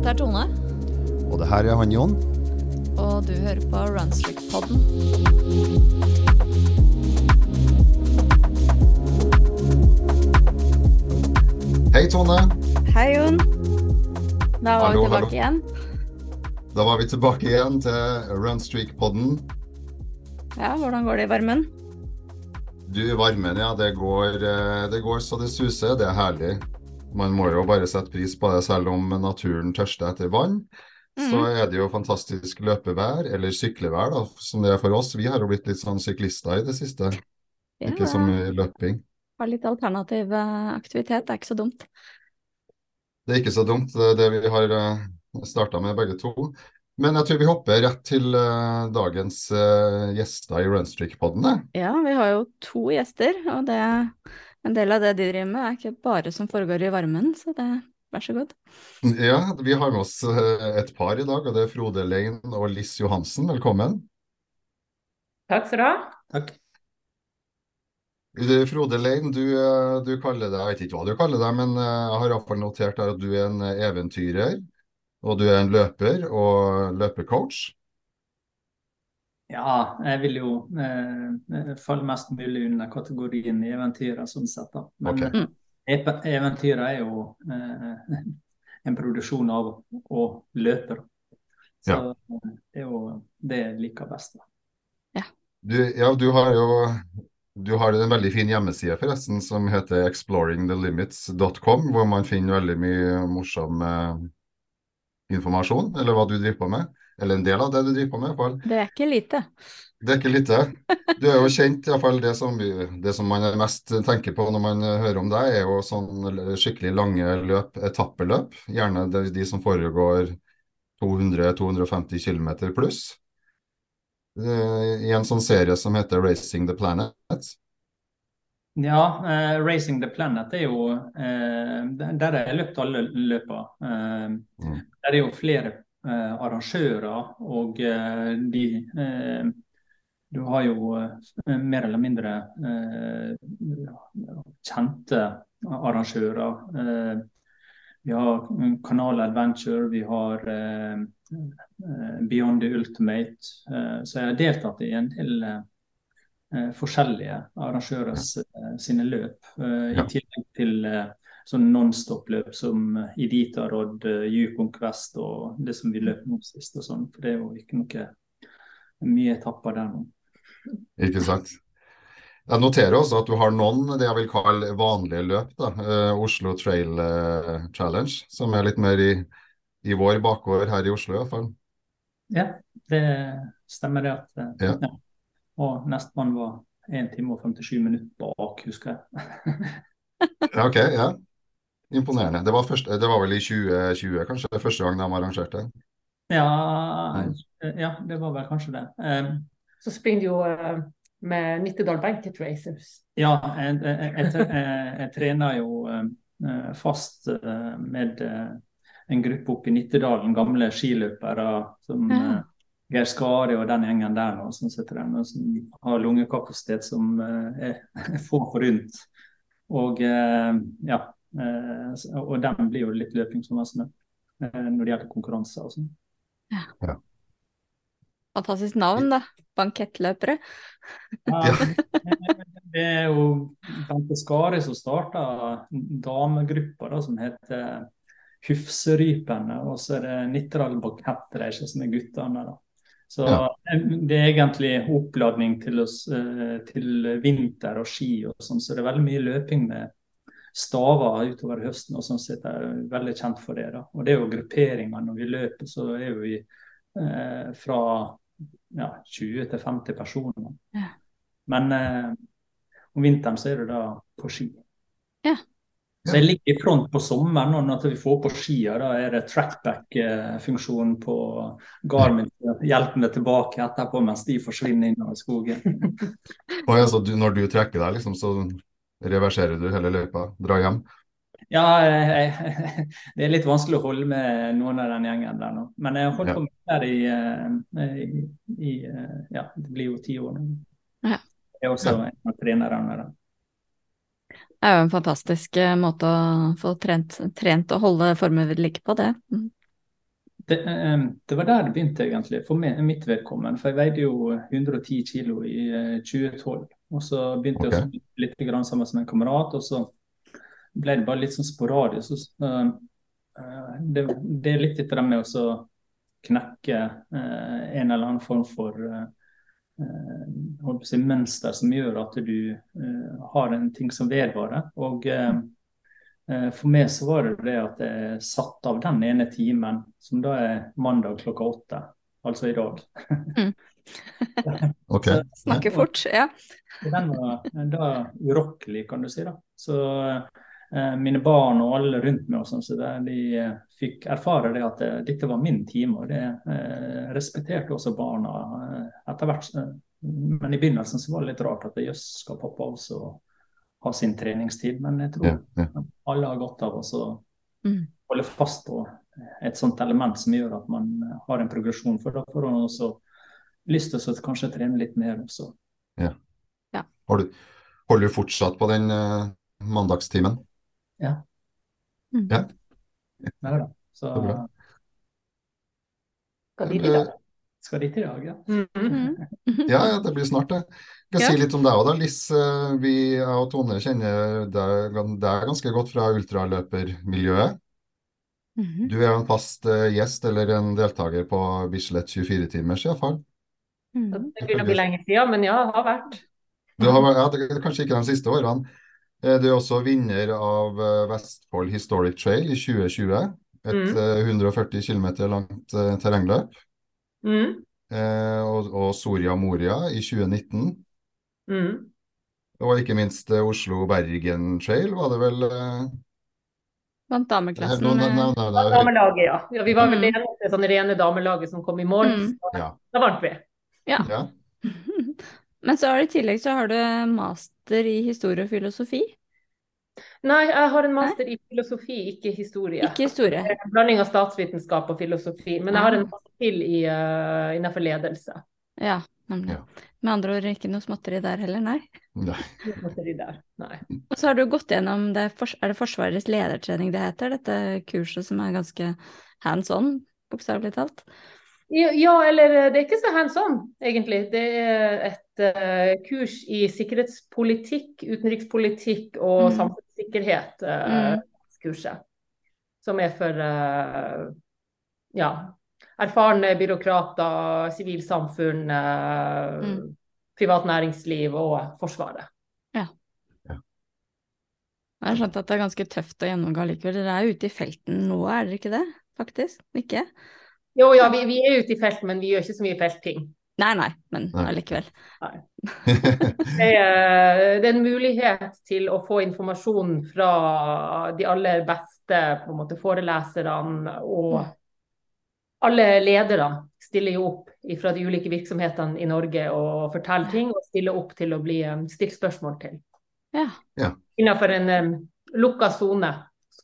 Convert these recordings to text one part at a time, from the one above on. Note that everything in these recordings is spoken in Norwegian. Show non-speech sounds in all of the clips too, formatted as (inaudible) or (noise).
Dette er Tone, Og det her er han Jon. og du hører på Runstrick-podden. Hei, Tone. Hei, Jon. Da var Hallo, vi tilbake hallo. igjen. Da var vi tilbake igjen til Runstreak-podden. Ja, hvordan går det i varmen? Du, varmen, ja. Det går, eh, det går så det suser. Det er herlig. Man må jo bare sette pris på det, selv om naturen tørster etter vann. Så er det jo fantastisk løpevær, eller syklevær, da, som det er for oss. Vi har jo blitt litt sånn syklister i det siste. Ikke så mye løping. Har litt alternativ eh, aktivitet, det er ikke så dumt. Det er ikke så dumt, det er det vi har starta med begge to. Men jeg tror vi hopper rett til eh, dagens eh, gjester i Runstreak-podden. Ja, vi har jo to gjester, og det, en del av det de driver med er ikke bare som foregår i varmen, så det, vær så god. Ja, vi har med oss eh, et par i dag, og det er Frode Lein og Liss Johansen. Velkommen. Takk skal du ha. Takk. Frode Lein, du, eh, du kaller deg, jeg vet ikke hva du kaller deg, men eh, jeg har iallfall notert at du er en eh, eventyrer. Og du er en løper og løpecoach. Ja, jeg vil jo eh, falle mest mulig under kategorien eventyrer, sånn sett. da. Men okay. Mm. eventyrer er jo eh, (laughs) en produksjon av å løpe. Så ja. det er jo det jeg liker best. da. Du, ja, du har jo du har en veldig fin hjemmeside forresten som heter exploringthelimits.com, hvor man finner veldig mye morsom eh, informasjon, eller hva du driver på med. Eller en del av det du driver på med, i hvert fall. Det er ikke lite. Det er ikke lite. Du er jo kjent, i hvert fall det som, det som man mest tenker på når man hører om deg, er jo sånn skikkelig lange løp, etappeløp. Gjerne de, de som foregår 200-250 km pluss. Eh, I en sånn serie som heter Racing the Planet. Ja, eh, Racing the Planet er jo eh, Der har jeg løpt alle løpene. Eh, Mm. Der er jo flere arrangører, og eh, de eh, Du har jo eh, mer eller mindre eh, kjente arrangører. Eh, vi har Kanal Adventure, vi har eh, eh, Beyond the Ultimate. Eh, så jeg har deltatt i en del eh, eh, forskjellige arrangører eh, sine løp. eh, I tillegg til eh, sånn nonstop-løp som Iditarod, uh, Yukon Quest og det som vi løp nå sist. og sånn, For det er jo ikke noe mye etapper der nå. Ikke sant? Jeg noterer også at du har noen det jeg vil kalle vanlige løp. da, eh, Oslo Trail eh, Challenge, som er litt mer i, i vår bakgård her i Oslo i hvert fall. Ja, det stemmer det. at eh, Ja. ja. Og nestemann var 1 time og 57 minutter bak, husker jeg. Ok, ja. Imponerende. Det var, første, det var vel i 2020 kanskje, det første gang de arrangerte? Ja, Mm. ja, det var vel kanskje det. Um, Så springer du jo eh, med Nittedal Banket Racers. Ja, jeg, jeg, jeg, jeg, jeg trener jo eh, fast eh, med eh, en gruppe oppe i Nittedalen, gamle skiløpere som Ja. Geir Skari og den gjengen der nå, som den, som har lungekapasitet som eh, er (laughs) få forunt. Og eh, ja, og den blir jo litt løping som oss eh, når det gjelder konkurranser og sånn. Fantastisk navn, da. Bankettløpere. Ja, (laughs) det er jo Bente Skari som starta damegruppa da, som heter Hufserypene, og så er det Nittedal Bankettracer som er guttene. da. Så Ja. det er egentlig oppladning til, oss, eh, til vinter og ski og sånn, så det er veldig mye løping med staver utover høsten og sånn sett er jeg veldig kjent for det. da. Og det er jo grupperinger når vi løper, så er vi eh, fra ja, 20 til 50 personer. Ja. Men eh, om vinteren så er det da på ski. Ja. Så jeg ligger i front på sommeren, og når vi får på skia, da er det trackback-funksjonen på Garmin hjelpende hjelper meg tilbake etterpå mens de forsvinner innover skogen. (laughs) Og altså, du, når du trekker deg, liksom, så reverserer du hele løypa, drar hjem? Ja, jeg, (laughs) det er litt vanskelig å holde med noen av den gjengen der nå. Men jeg har holdt Ja. på med det i, eh, i, i eh, Ja, det blir jo ti år nå. Ja. Jeg er også en av trenerne der. Det er jo en fantastisk eh, måte å få trent, trent og holde formen ved like på, det. Mm. Det, det var der det begynte, egentlig, for meg, mitt vedkommende. For jeg veide jo 110 kilo i eh, 2012. Og så begynte jeg å litt grann sammen med en kamerat, og så ble det bare litt sånn sporadisk. Så, eh, det, det er litt etter det med å knekke uh, en eller annen form for å si, mønster som gjør at du har en ting som vedvarer. Og for meg så var det det at jeg satte av den ene timen, som da er mandag klokka åtte, altså i dag. (laughs) Ok. Så- Snakker fort. Ja. Den var da urokkelig, kan du si. da. Så eh, mine barn og alle rundt meg og sånn, så der, de eh, fikk erfare det at det, dette var min time. Og det eh, respekterte også barna eh, etter hvert. eh, Men i begynnelsen så var det litt rart at jøss, skal pappa også ha sin treningstid? Men jeg tror Ja, ja. alle har godt av å Mm. holde fast på et sånt element som gjør at man har en progresjon. For da får man også lyst til å kanskje trene litt mer også. Har du, holder du fortsatt på den uh, mandagstimen? Mm. Ja. Nei da. Så Så bra. Skal dit i dag. skal dit i dag, ja. Mm -hmm. Ja, ja, det blir snart det. Jeg kan Ja. si litt om deg òg, da. Liss, eh, vi, jeg og Tone kjenner deg, deg ganske godt fra ultraløpermiljøet. Mhm. Du er jo en fast uh, gjest eller en deltaker på Bislett 24-timers iallfall. Mm. Det begynner å bli lenge siden, men ja, har vært. Du har, ja, det kanskje ikke de siste årene. Eh, Du er også vinner av eh, Vestfold Historic Trail i 2020. Et Mm. eh, 140 km langt terrengløp. Mm. Eh, Og, og Soria Moria i 2019. Mm. Og ikke minst Oslo-Bergen Trail var det vel Vant dameklassen. No, no, no, Damelaget, ja. ja. Vi var vel det Mm. eneste sånn rene damelaget som kom i mål. Mm. Så Ja. da vant vi. Ja. ja. (laughs) Men så har du i tillegg så har du master i historie og filosofi. Nei, jeg har en master i filosofi, ikke historie. Ikke historie. En blanding av statsvitenskap og filosofi. Men jeg har en master til i, uh, innenfor ledelse. Ja, nemlig. Ja. Med andre ord ikke noe småtteri der heller, nei. Nei. (laughs) Der. Nei. Og så har du gått gjennom det, er det Forsvarets ledertrening det heter, dette kurset som er ganske hands on, bokstavelig talt. Ja, ja, eller eh, det er ikke så hands on, egentlig. Det er et uh, kurs i sikkerhetspolitikk, utenrikspolitikk og Mm. samfunnssikkerhet, uh, Mm. kurset. Som er for uh, ja, erfarne byråkrater, sivilsamfunn, eh, Mm. privat næringsliv og Forsvaret. Jeg har skjønt at det er ganske tøft å gjennomgå likevel. Dere er ute i felten nå, er dere ikke det? Faktisk? Ikke? Jo, ja, vi, vi er ute i felten, men vi gjør ikke så mye feltting. Nei, nei, men allikevel. (laughs) Det er, det er en mulighet til å få informasjon fra de aller beste på en måte, foreleserne. Og alle ledere stiller jo opp fra de ulike virksomhetene i Norge og forteller ting, og stiller opp til å bli eh, stilt spørsmål til. Ja. Innenfor en um, lukka sone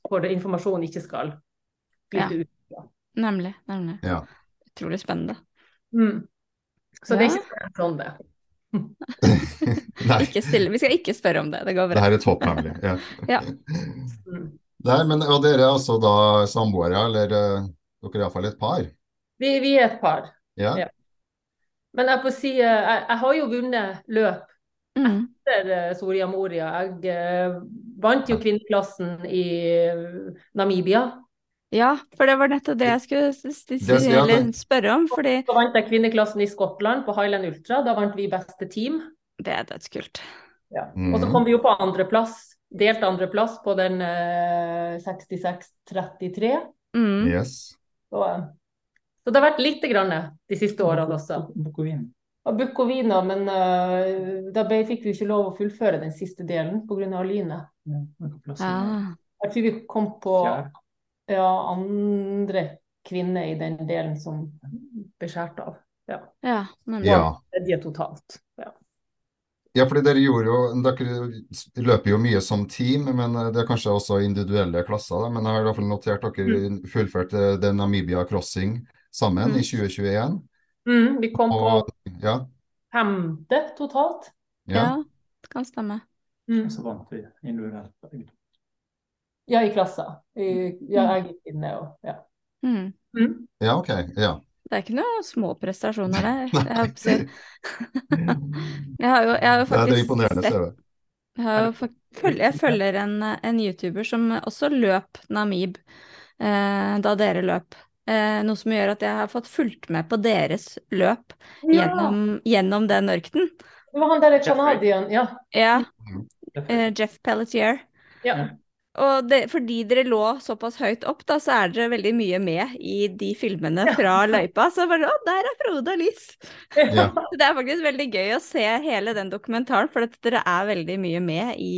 hvor informasjon ikke skal flyte ut. Nemlig. Nemlig. Ja. Utrolig spennende. Mm. Så det er ikke sånn det. (laughs) Nei, Ikke stille. Vi skal ikke spørre om det, det går bra. det her er topphemmelig. Ja. Ja. Mm. Nei, men og dere er altså da samboere, eller eh, dere er iallfall et par? Vi, vi er et par. Ja. Ja. Men jeg si, eh, jeg, jeg har jo vunnet løp Mm. etter eh, Soria Moria. Jeg eh, vant jo kvinneklassen i Namibia. Ja, for det var nettopp det jeg skulle spørre om, fordi Så vant jeg kvinneklassen i Skottland på Highland Ultra. Da vant vi beste team. det er dødskult. Ja. Mhm. Og så kom vi jo på andreplass, delt andreplass på den eh, 66-33. Mm. Yes. Så, eh, så det har vært lite grann de siste årene også. Bukovina. Og Bukovina, men uh, da ble, fikk vi ikke lov å fullføre den siste delen pga. lynet. Ja, er det? Ah. Jeg tror vi kom på ja, andre kvinner i den delen som ble skåret av. Ja, nemlig. Ja. de totalt. Ja. Fordi dere gjorde jo Dere løper jo mye som team, men eh, det er kanskje også individuelle klasser. Da. Men jeg har i hvert fall notert dere fullførte The Namibia Crossing sammen Mm. i 2021. Mm, vi kom på Og ja, femte totalt. ja. Ja, det kan stemme. Mm. Så vant vi individuelt. Ja, i klassa. I, ja, jeg gikk inn òg. ja. Mm. Mm. Ja, OK. Ja. Det er ikke noen små prestasjoner der. Jeg, (laughs) jeg, har jo, jeg har jo Det er faktisk imponerende sett Jeg, har jo jeg følger en, en YouTuber som også løp Namib eh, da dere løp. Eh, noe som gjør at jeg har fått fulgt med på deres løp Ja, gjennom, gjennom den ørkenen. det var han der Jeffrey. canadieren. Ja. Ja, Mm. eh, Jeff Pelletier. ja. Og det, fordi dere lå såpass høyt opp, da, så er dere veldig mye med i de filmene fra løypa. Så bare Å, der er Frode og Liss! Ja. (laughs) Det er faktisk veldig gøy å se hele den dokumentaren, for at dere er veldig mye med i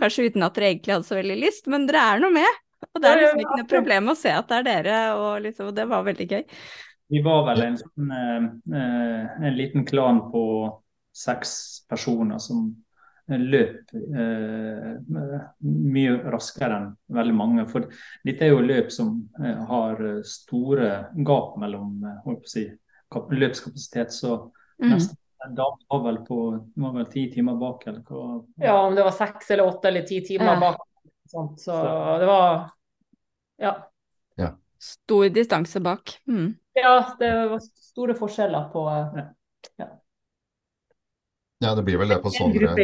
Kanskje uten at dere egentlig hadde så veldig lyst, men dere er noe med. Og det er liksom ikke noe problem å se at det er dere, og liksom, det var veldig gøy. Vi var vel en, sånn, eh, eh, en liten klan på seks personer som løp eh, mye raskere enn veldig mange. For dette er jo løp som eh, har store gap mellom eh, holdt på å si, kap løpskapasitet. Så Mm. neste dame var vel på var vel ti timer bak, eller hva? ja, om det var seks eller åtte eller ti timer Ja. bak. Sånt. Så det var Ja. Stor distanse bak. Mm. Ja, det var store forskjeller på ja. ja, det blir vel det på sånne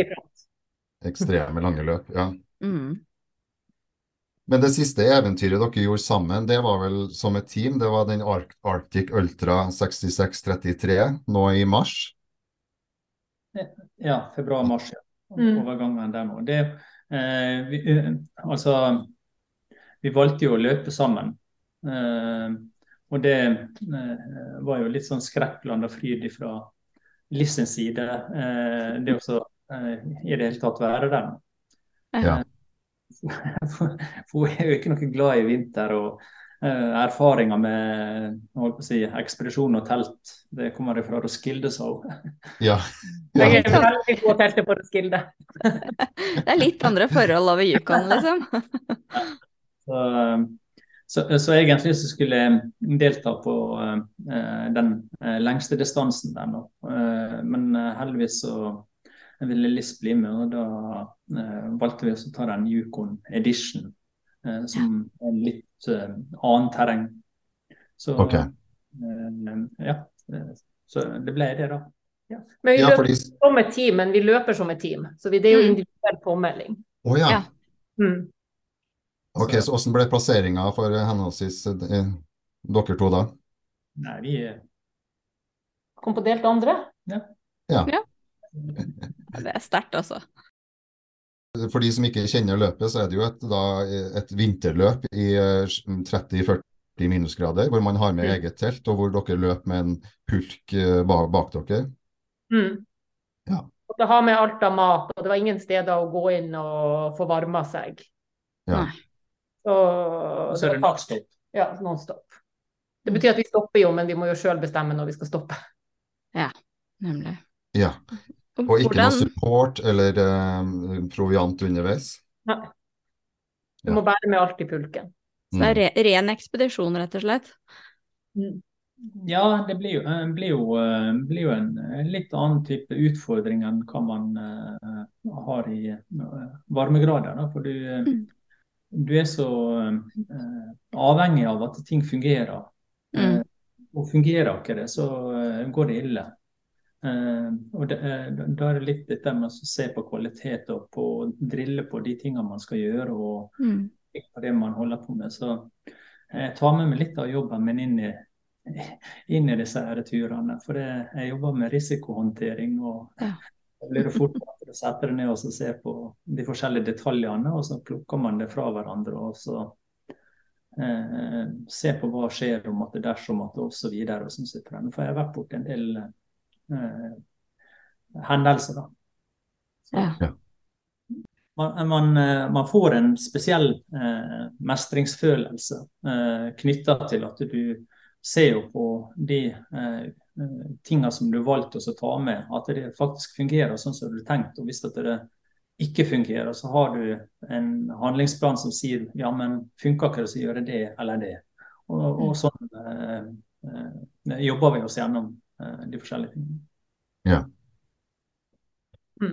ekstreme lange løp. Ja. Mm. Men det siste eventyret dere gjorde sammen, det var vel som et team? Det var den Arc Arctic Ultra 6633 nå i mars? Ja, februar-mars. Ja. Mm. Overgangen der nå. Det, eh, vi, eh, altså, vi valgte jo å løpe sammen. Eh, og det eh, var jo litt sånn skrekkblanda fryd fra Sin side. Eh, det å eh, i det hele tatt være der. Ja. (laughs) For, for hun er jo ikke noe glad i vinter. og eh, Erfaringer med på å si, ekspedisjon og telt, det kommer fra Roskilde, sa hun. (laughs) Ja. Jeg ja. er veldig god telte på Roskilde. (laughs) Det er litt andre forhold over Yukon, liksom. Så, så, så egentlig så skulle jeg delta på uh, den uh, lengste distansen der nå. Uh, men eh, heldigvis så ville Liss bli med, og da eh, valgte vi å ta den Yukon Edition, eh, som er litt eh, annet terreng. Så okay. eh, ja, eh, så det ble det, da. Men vi Ja, løper fordi som et team, men vi løper som et team. Så det er jo Mm. individuell påmelding. Oh, ja. Ja. Mm. Ok, så hvordan ble plasseringa for henholdsvis eh, dere to da? Nei, vi eh, Kom på delt andre. Ja. Det er sterkt, altså. For de som ikke kjenner løpet, så er det jo et, da, et vinterløp i eh, 30-40 minusgrader, hvor man har med Mm. eget telt, og hvor dere løper med en pulk eh, bak, bak dere. Mm. Ja. det har med alt av mat, og det var ingen steder å gå inn og få varma seg. Ja. Nei. Så, så er det nonstop? Ja, non-stop. Det betyr at vi stopper jo, men vi må jo sjøl bestemme når vi skal stoppe. Nemlig. Ja. Og ikke noe support eller um, proviant underveis. Nei. Du Ja. må bære med alt i pulken. så det er re ren ekspedisjon, rett og slett. Ja, det blir jo, eh, blir jo, eh, blir jo en litt annen type utfordring enn hva man uh, har i uh, varmegrader. Da. For du, Mm. Du er så eh, avhengig av at ting fungerer. Mm. Eh, og fungerer ikke det, så eh, går det ille. Eh, og da er det litt dette med å se på kvalitet og på drille på de tingene man skal gjøre. og Mm. på det man holder på med. Så jeg tar med meg litt av jobben min inn i, (laughs) inn i disse her turene. For det, jeg jobber med risikohåndtering. og Ja. Da blir det fort å sette det ned og se på de forskjellige detaljene, og så plukker man det fra hverandre. og så eh, Se på hva skjer om at det dersom at det osv. Sånn sitter den. For jeg har vært borti en del eh, hendelser. da. Så, Ja. man, man, eh, man får en spesiell eh, mestringsfølelse eh, knytta til at du ser jo på de eh, tinga som du valgte å ta med, at det faktisk fungerer sånn som du tenkte. Og hvis at det ikke fungerer, så har du en handlingsplan som sier ja, men funker ikke det, så gjør det det eller det. Og, og sånn eh, eh, jobber vi oss gjennom eh, de forskjellige tingene.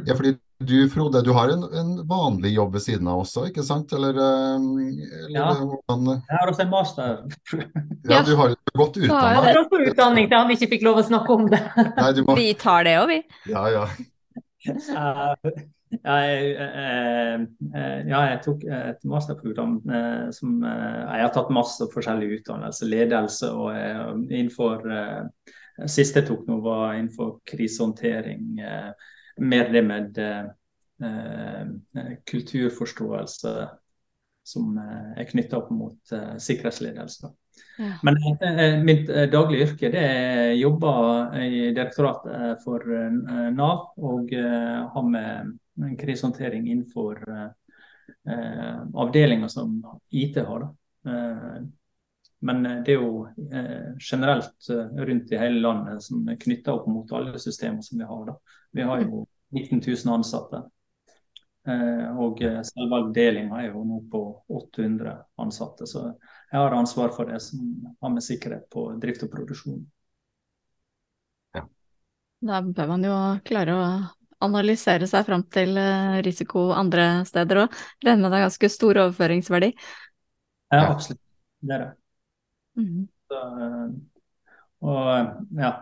Ja, fordi Du Frode, du har en, en, vanlig jobb ved siden av også, ikke sant? Eller, eller ja. hvordan Jeg har også en master. (laughs) ja, du har godt utdanna. Jeg har også utdanning til han ikke fikk lov å snakke om det. Nei, må... Vi tar det òg, vi. Ja, ja. Jeg, eh, eh, ja, jeg tok et masterprogram eh, som Jeg har tatt masse forskjellig utdannelse, ledelse og innenfor Siste jeg tok nå, var innenfor krisehåndtering. Mer det med kulturforståelse som er knytta opp mot sikkerhetsledelse. Ja. Men mitt daglige yrke det er jobber i direktoratet for Nav og har med krisehåndtering innenfor eh, avdelinger som IT har. Eh, men det er jo eh, generelt eh, rundt i hele landet som er knytta opp mot alle systemer som vi har. Da. Vi har jo 19 000 ansatte. Eh, og eh, selve avdelinga er jo nå på 800 ansatte. Så jeg har ansvar for det som har med sikkerhet på drift og produksjon. Ja. Da bør man jo klare å analysere seg fram til eh, risiko andre steder òg. Regner med det er ganske stor overføringsverdi? Ja, absolutt. Det er det. Mm. Så, eh, og eh, ja.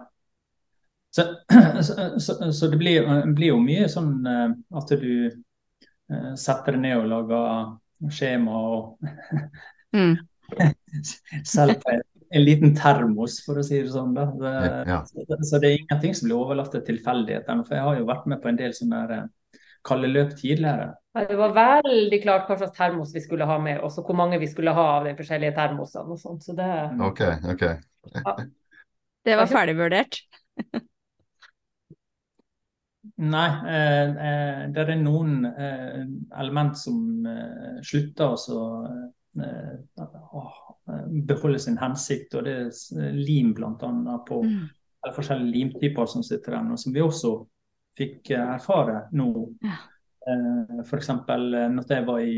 Så, (clears throat) så, så, så det blir, blir, jo mye sånn at du setter deg ned og lager skjema og mm. (laughs) selv en liten termos, for å si det sånn. Da. Det, ja. så, så, det er ingenting som blir overlatt til tilfeldighetene. For jeg har jo vært med på en del sånne eh, kalde løp tidligere. Det var veldig klart hva slags termos vi skulle ha med, oss, og hvor mange vi skulle ha av de forskjellige termosene. og sånt. Så det... Ok, ok. Ja. Det var ferdigvurdert? Nei, eh, eh, det er noen eh, element som eh, slutter å eh, Eh, beholde sin hensikt. og Det er lim bl.a. på mm. eller forskjellige limtyper som sitter der, som vi også fikk eh, erfare nå. Ja. Eh, F.eks. når jeg var i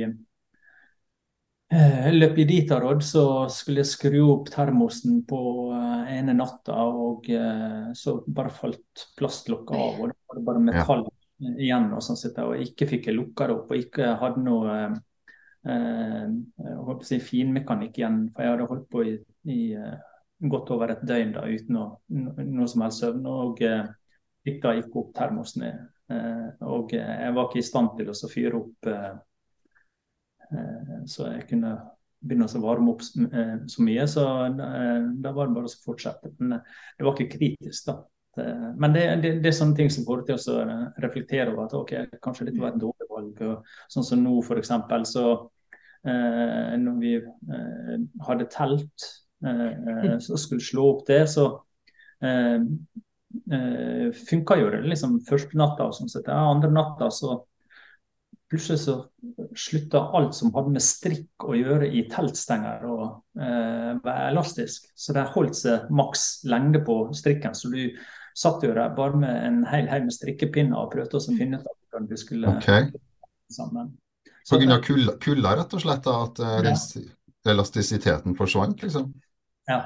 eh, løp i Ditarod, så skulle jeg skru opp termosen på ene natta, og så bare falt plastlokket av. og Det var bare metall ja. igjen og sånn og ikke fikk jeg lukka det opp og ikke hadde noe eh, å si finmekanikk igjen. For jeg hadde holdt på i, i uh, godt over et døgn da, uten å, no, noe som helst søvn. Og uh, da gikk opp termosen. Uh, og jeg var ikke i stand til å fyre opp så jeg kunne begynne å varme opp så mye. Så da var det bare å fortsette. Men det var ikke kritisk, da. Men det, det, det, er sånne ting som får til å reflektere over at ok, kanskje dette var et dårlig valg. Sånn som nå, f.eks. Så Eh, når vi eh, hadde telt eh, så skulle slå opp det, så eh, funka jo det liksom første natta. og sånn sett. Andre natta så plutselig så slutta alt som hadde med strikk å gjøre i teltstenger og eh, være elastisk. Så det holdt seg maks lengde på strikken. Så du satt jo der bare med en hel haug med strikkepinner og prøvde å finne ut hvordan du skulle okay. sammen. Pga. kulda, kulda, rett og slett? At uh, ja. elastisiteten forsvant, liksom? Ja.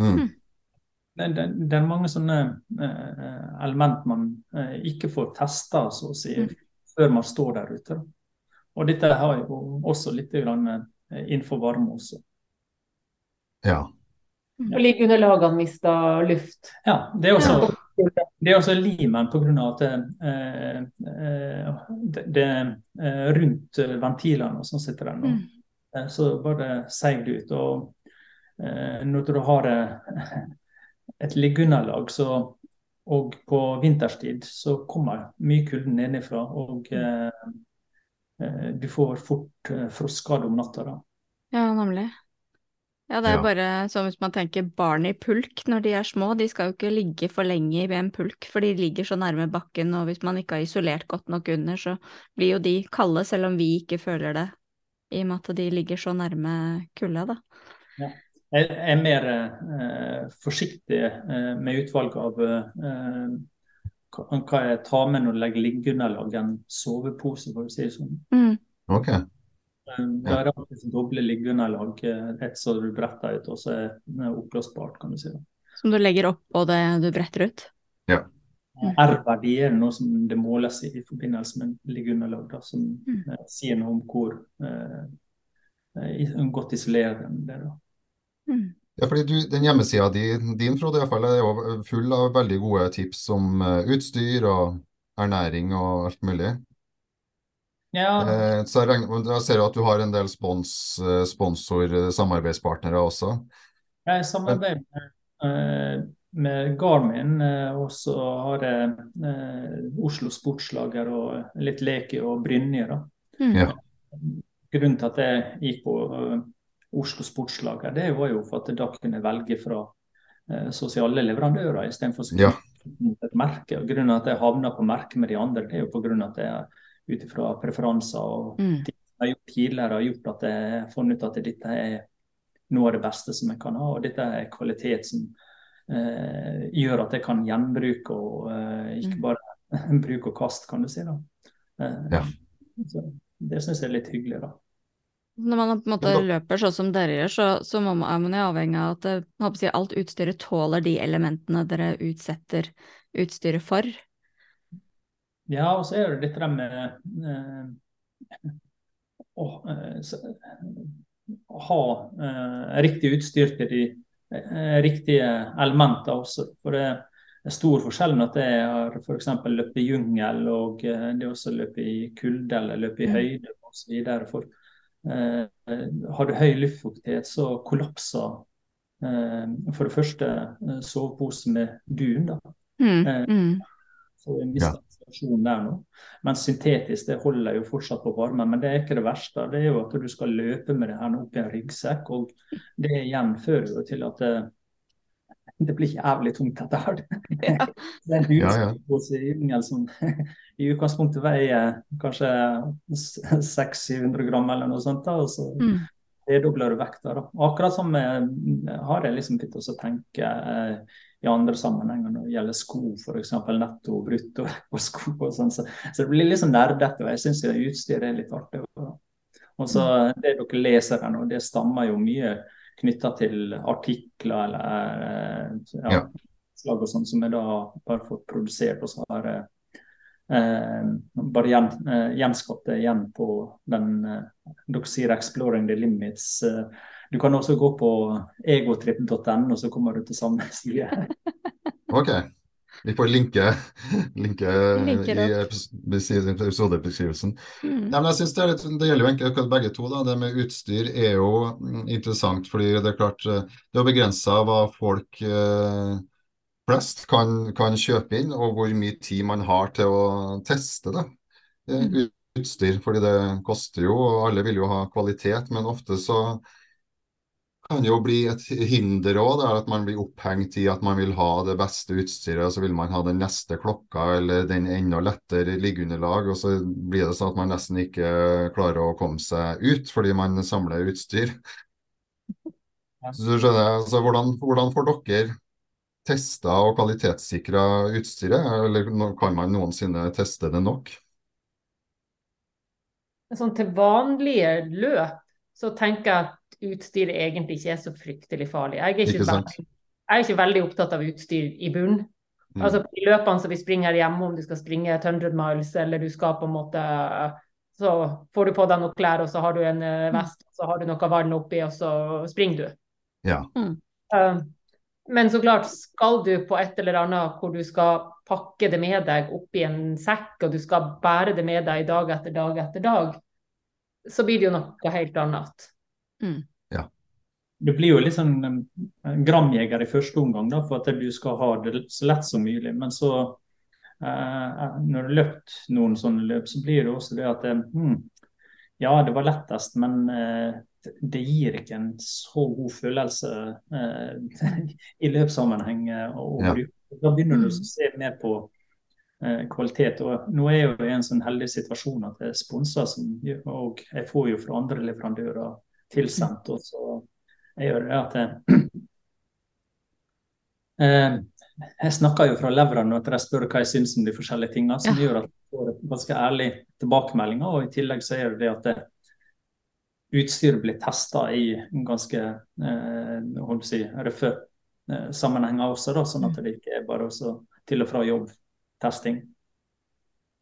Mm. Det, det, det, er mange sånne uh, element man uh, ikke får testa, så å si, mm. før man står der ute. Og dette har jo også litt grann, innenfor varme også. Ja. Og ligger under lagene mista luft. Ja, det er også det er også limen pga. at eh, eh, det, det, eh, rundt ventilene som sitter der nå, mm. Eh, så bare seig det ut. Og eh, når du har et liggeunderlag, og på vinterstid så kommer mye kulde nedenfra. Og mm. eh, du får fort eh, frostskade om natta. da. Ja, nemlig. Ja, det er ja. bare sånn hvis man tenker barn i pulk når de er små, de skal jo ikke ligge for lenge i en pulk, for de ligger så nærme bakken, og hvis man ikke har isolert godt nok under, så blir jo de kalde, selv om vi ikke føler det, i og med at de ligger så nærme kulda, da. Ja. Jeg er mer eh, forsiktig eh, med utvalg av eh, hva jeg tar med når jeg legger liggeunderlag enn sovepose, for å si det sånn. Mm. Okay. Det er alltid doble liggeunderlag. Et som du bretter ut, og så er det oppblåsbart, kan du si. Som du legger opp og det du bretter ut? Ja. R-verdi er noe som det måles i, i forbindelse med liggeunderlag, da, som Mm. eh, sier noe om hvor eh, eh, godt isolerende det er. da. Mm. Ja, fordi du, Den hjemmesida din, din Frode, i hvert fall, er jo full av veldig gode tips om eh, utstyr og ernæring og alt mulig. Ja, Eh, så jeg, regner, jeg ser jo at du har en del spons, eh, sponsor-samarbeidspartnere også. jeg samarbeider med, eh, med Garmin, eh, og så har jeg eh, Oslo Sportslager og litt Leki og Brynje. da. Mm. Ja. Grunnen til at jeg gikk på Oslo Sportslager, det var jo for at da kunne velge fra eh, sosiale leverandører istedenfor Ja. et merke. Og grunnen at jeg havna på merke med de andre, det er jo av at jeg ut ifra preferanser og Mm. ting jeg har gjort tidligere, har gjort at jeg har funnet ut at dette er noe av det beste som jeg kan ha. Og dette er kvalitet som eh, gjør at jeg kan gjenbruke og eh, ikke Mm. bare (laughs) bruke og kaste, kan du si. da. Eh, Ja. så det syns jeg er litt hyggelig, da. Når man på en måte løper sånn som dere gjør, så, så må man, er man jo avhengig av at jeg håper alt utstyret tåler de elementene dere utsetter utstyret for. Ja, og så er det litt det med eh, å eh, å ha eh, riktig utstyr til de eh, riktige elementene også. For det er stor forskjell med at jeg har f.eks. løpt i jungel, og eh, det er også løpe i kulde eller løpe i Mm. høyde osv. For eh, har du høy luftfuktighet, så kollapser eh, for det første eh, soveposen med dun. da. Mm. Eh, Mm. får en viss Ja. der nå. Men syntetisk det holder jo fortsatt på varmen. Men det er ikke det verste. Det er jo at du skal løpe med det her nå i en ryggsekk. Og det igjen fører jo til at det, blir jævlig tungt etter hvert. (laughs) Ja. Det er en Ja, ja. hus som i utgangspunktet veier kanskje 600-700 gram eller noe sånt. da, og så Mm. du vekta. da. Akkurat som eh, har jeg liksom begynt å tenke eh, i andre sammenhenger når det gjelder sko, f.eks. netto og brutto (laughs) på sko. og sånn. Så, så det blir sånn nerdete, og jeg syns utstyret er litt artig. Og, og så Det dere leser her nå, det stammer jo mye knytta til artikler eller eh, ja, Ja. slag og sånn som jeg da har fått produsert. og så har jeg eh, bare gjen, eh, gjenskapt det igjen på den eh, dere sier 'Exploring the Limits'. eh, Du kan også gå på egotripp.no, så kommer du til samme (laughs) side. Ok. Vi får linke, (laughs) linke i episodebeskrivelsen. Mm. Ja, men jeg synes det, litt, det gjelder jo egentlig begge to. Da. Det med utstyr er jo mm, interessant, fordi det er klart eh, det er begrensa hva folk eh, flest kan, kan kjøpe inn, og hvor mye tid man har til å teste det. eh, Mm. Utstyr, fordi det koster jo, og alle vil jo ha kvalitet, men ofte så kan jo bli et hinder òg, at man blir opphengt i at man vil ha det beste utstyret, og så vil man ha den neste klokka eller den enda lettere liggeunderlag, og så blir det sånn at man nesten ikke klarer å komme seg ut fordi man samler utstyr. Ja. Så du skjønner, altså hvordan, hvordan får dere testa og kvalitetssikra utstyret, eller kan man noensinne teste det nok? Sånn til vanlige løp så tenker jeg at utstyret egentlig ikke er så fryktelig farlig. Jeg er ikke, Ikke veldig, jeg er ikke veldig opptatt av utstyr i bunn. Mm. Altså I løpene som vi springer her hjemme, om du skal springe 100 miles, eller du skal på en måte Så får du på deg noen klær, og så har du en eh, vest, og så har du noe vann oppi, og så springer du. Ja. Eh, Men så klart, skal du på et eller annet hvor du skal pakke det med deg oppi en sekk, og du skal bære det med deg dag etter dag etter dag, så blir det jo noe helt annet. Det blir jo litt sånn eh, gramjeger i første omgang, da, for at du skal ha det så lett som mulig. Men så, eh, når du har løpt noen sånne løp, så blir det også det at eh, hmm, ja, det var lettest, men eh, det gir ikke en så god følelse eh, (laughs) i løpssammenheng Og, å Ja. Da begynner du Mm. å se mer på eh, kvalitet. Og nå er jeg jo i en sånn heldig situasjon at jeg er sponsa, og jeg får jo fra andre leverandører tilsendt. og så jeg gjør det at jeg, eh, jeg snakker jo fra levra når jeg spør hva jeg syns om de forskjellige tingene, som Ja. gjør at jeg får ganske ærlig tilbakemeldinger. Og i tillegg så er det det at det, utstyret blir testa i en ganske eh, holdt si, røffe eh, sammenhenger også, da, sånn at det ikke er bare også til og fra jobb testing.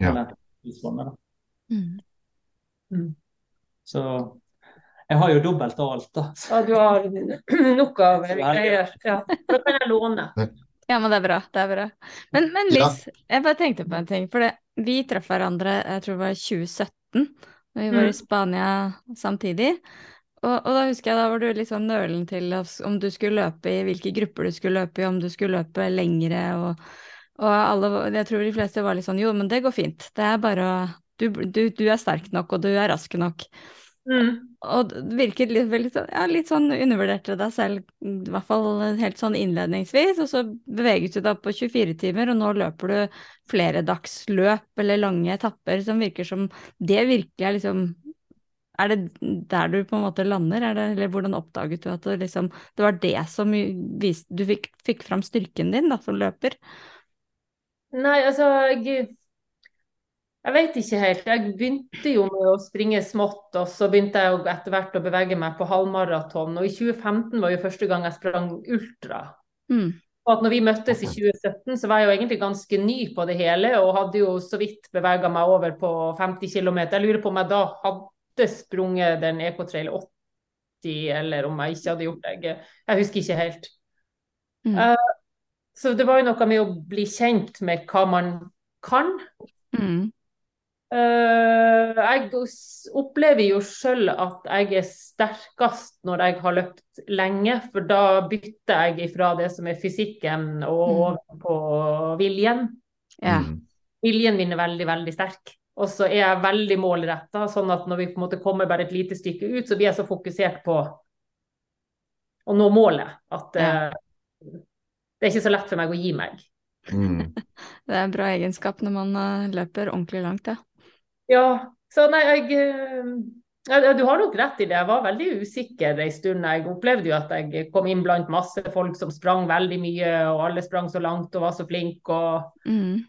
Ja. Eller sånn, da. Mm. Mm. Så jeg har jo dobbelt av alt, da. Ja, du har (clears throat) nok av greier. Ja. Da kan jeg låne. Ja, men det er bra. Det er bra. Men, men Ja. Liss, jeg bare tenkte på en ting. For det, vi traff hverandre, jeg tror det var i 2017, da vi var Mm. i Spania samtidig. Og, og da husker jeg da var du litt sånn nølen til om du skulle løpe i, hvilke grupper du skulle løpe i, om du skulle løpe lengre og, og alle, jeg tror de fleste var litt sånn jo, men det går fint. Det er bare å du, du, du er sterk nok, og du er rask nok. Mm. Og det virket litt, litt, sånn, ja, litt sånn undervurderte deg selv, i hvert fall helt sånn innledningsvis, og så beveget du deg på 24 timer, og nå løper du flere dagsløp eller lange etapper som virker som det virkelig er liksom Er det der du på en måte lander, er det, eller hvordan oppdaget du at det liksom Det var det som viste Du fikk, fikk fram styrken din da, som løper? Nei, altså jeg, jeg vet ikke helt. Jeg begynte jo med å springe smått, og så begynte jeg etter hvert å bevege meg på halvmaraton. Og i 2015 var jo første gang jeg sprang ultra. Mm. Og at når vi møttes i 2017, så var jeg jo egentlig ganske ny på det hele, og hadde jo så vidt bevega meg over på 50 km. Jeg lurer på om jeg da hadde sprunget den Ecotrail 80, eller om jeg ikke hadde gjort det. Jeg, husker ikke helt. Mm. Uh, så det var jo noe med å bli kjent med hva man kan. Mm. Eh, jeg opplever jo sjøl at jeg er sterkest når jeg har løpt lenge, for da bytter jeg ifra det som er fysikken og Mm. over på viljen. Ja. Mm. Viljen min er veldig, veldig sterk. Og så er jeg veldig målretta, sånn at når vi på en måte kommer bare et lite stykke ut, så blir jeg så fokusert på å nå målet at Ja. eh, det er ikke så lett for meg å gi meg. Mm. (laughs) Det er en bra egenskap når man eh, løper ordentlig langt, ja. Ja, så nei, jeg eh, ja, Du har nok rett i det. Jeg var veldig usikker en stund. Jeg opplevde jo at jeg kom inn blant masse folk som sprang veldig mye, og alle sprang så langt og var så flinke og Mm.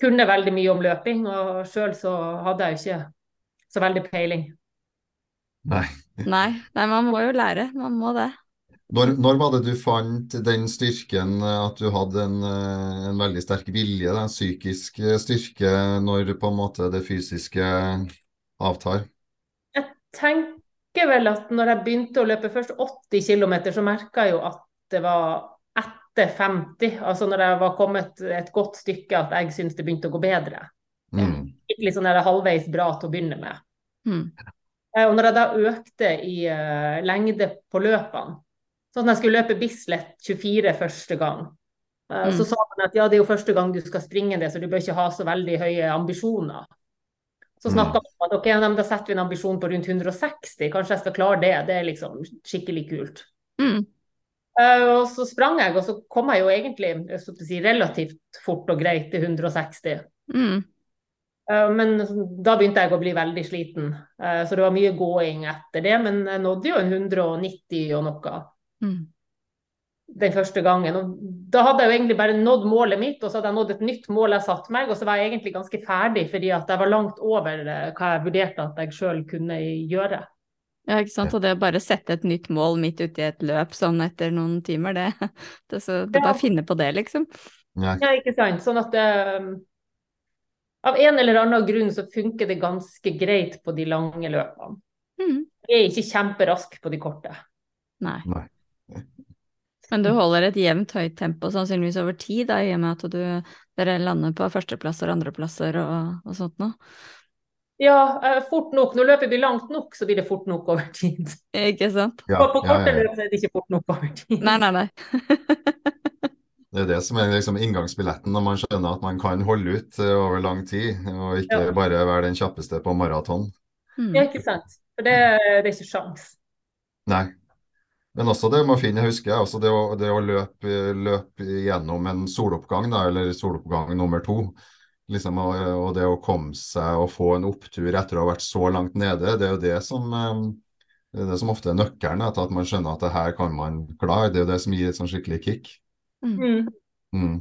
kunne veldig mye om løping. Og sjøl så hadde jeg jo ikke så veldig peiling. Nei. Nei, nei, man må jo lære. Man må det. Når, når var det du fant den styrken, eh, at du hadde en, eh, en veldig sterk vilje, da, psykisk eh, styrke, når på en måte det fysiske avtar? Jeg tenker vel at når jeg begynte å løpe først 80 km, så merka jeg jo at det var etter 50, altså når jeg var kommet et godt stykke, at jeg syntes det begynte å gå bedre. Mm. Litt sånn der halvveis bra til å begynne med. Mm. Eh, Og når jeg da økte i uh, lengde på løpene, sånn at jeg skulle løpe Bislett 24 første gang, eh, så Mm. sa han at ja, det er jo første gang du skal springe det, så du bør ikke ha så veldig høye ambisjoner. Så Mm. snakka man om at ok, da setter vi en ambisjon på rundt 160, kanskje jeg skal klare det. Det er liksom skikkelig kult. Mm. Eh, og så sprang jeg, og så kom jeg jo egentlig jeg si, relativt fort og greit til 160. Mm. Eh, Men da begynte jeg å bli veldig sliten, så det var mye gåing etter det. Men jeg nådde jo en 190 og noe Mm. den første gangen. Og da hadde jeg jo egentlig bare nådd målet mitt, og så hadde jeg nådd et nytt mål jeg satte meg, og så var jeg egentlig ganske ferdig, fordi at jeg var langt over eh, hva jeg vurderte at jeg sjøl kunne gjøre. Ja, ikke sant. Og det å bare sette et nytt mål midt ute i et løp sånn etter noen timer, det, (laughs) det, så, det Ja. bare finne på det, liksom. Ja, ikke sant. Sånn at eh, av en eller annen grunn så funker det ganske greit på de lange løpene. Mm. Jeg er ikke kjemperask på de korte. Nei. Nei. Men du holder et jevnt høyt tempo sannsynligvis over tid, da, i og med at du, dere lander på førsteplasser og andreplasser og, og sånt noe. Ja, eh, fort nok. Når løpet blir langt nok, så blir det fort nok over tid. Ikke sant? Ja, på ja, korte ja, ja. løp er det ikke fort nok over tid. Nei, nei, nei. (laughs) Det er det som er liksom inngangsbilletten når man skjønner at man kan holde ut eh, over lang tid, og ikke Ja. bare være den kjappeste på maraton. Mm. Ja, ikke sant. For det, det er ikke sjans. Nei. Men også det med å finne, husker jeg, også det å, det å løpe, løpe gjennom en soloppgang, da, eller soloppgang nummer to. Liksom, og, og det å komme seg og få en opptur etter å ha vært så langt nede, det er jo det som, eh, det er det som ofte er nøkkelen at man skjønner at det her kan man klare. Det er jo det som gir et sånn skikkelig kick. Mm. Mm.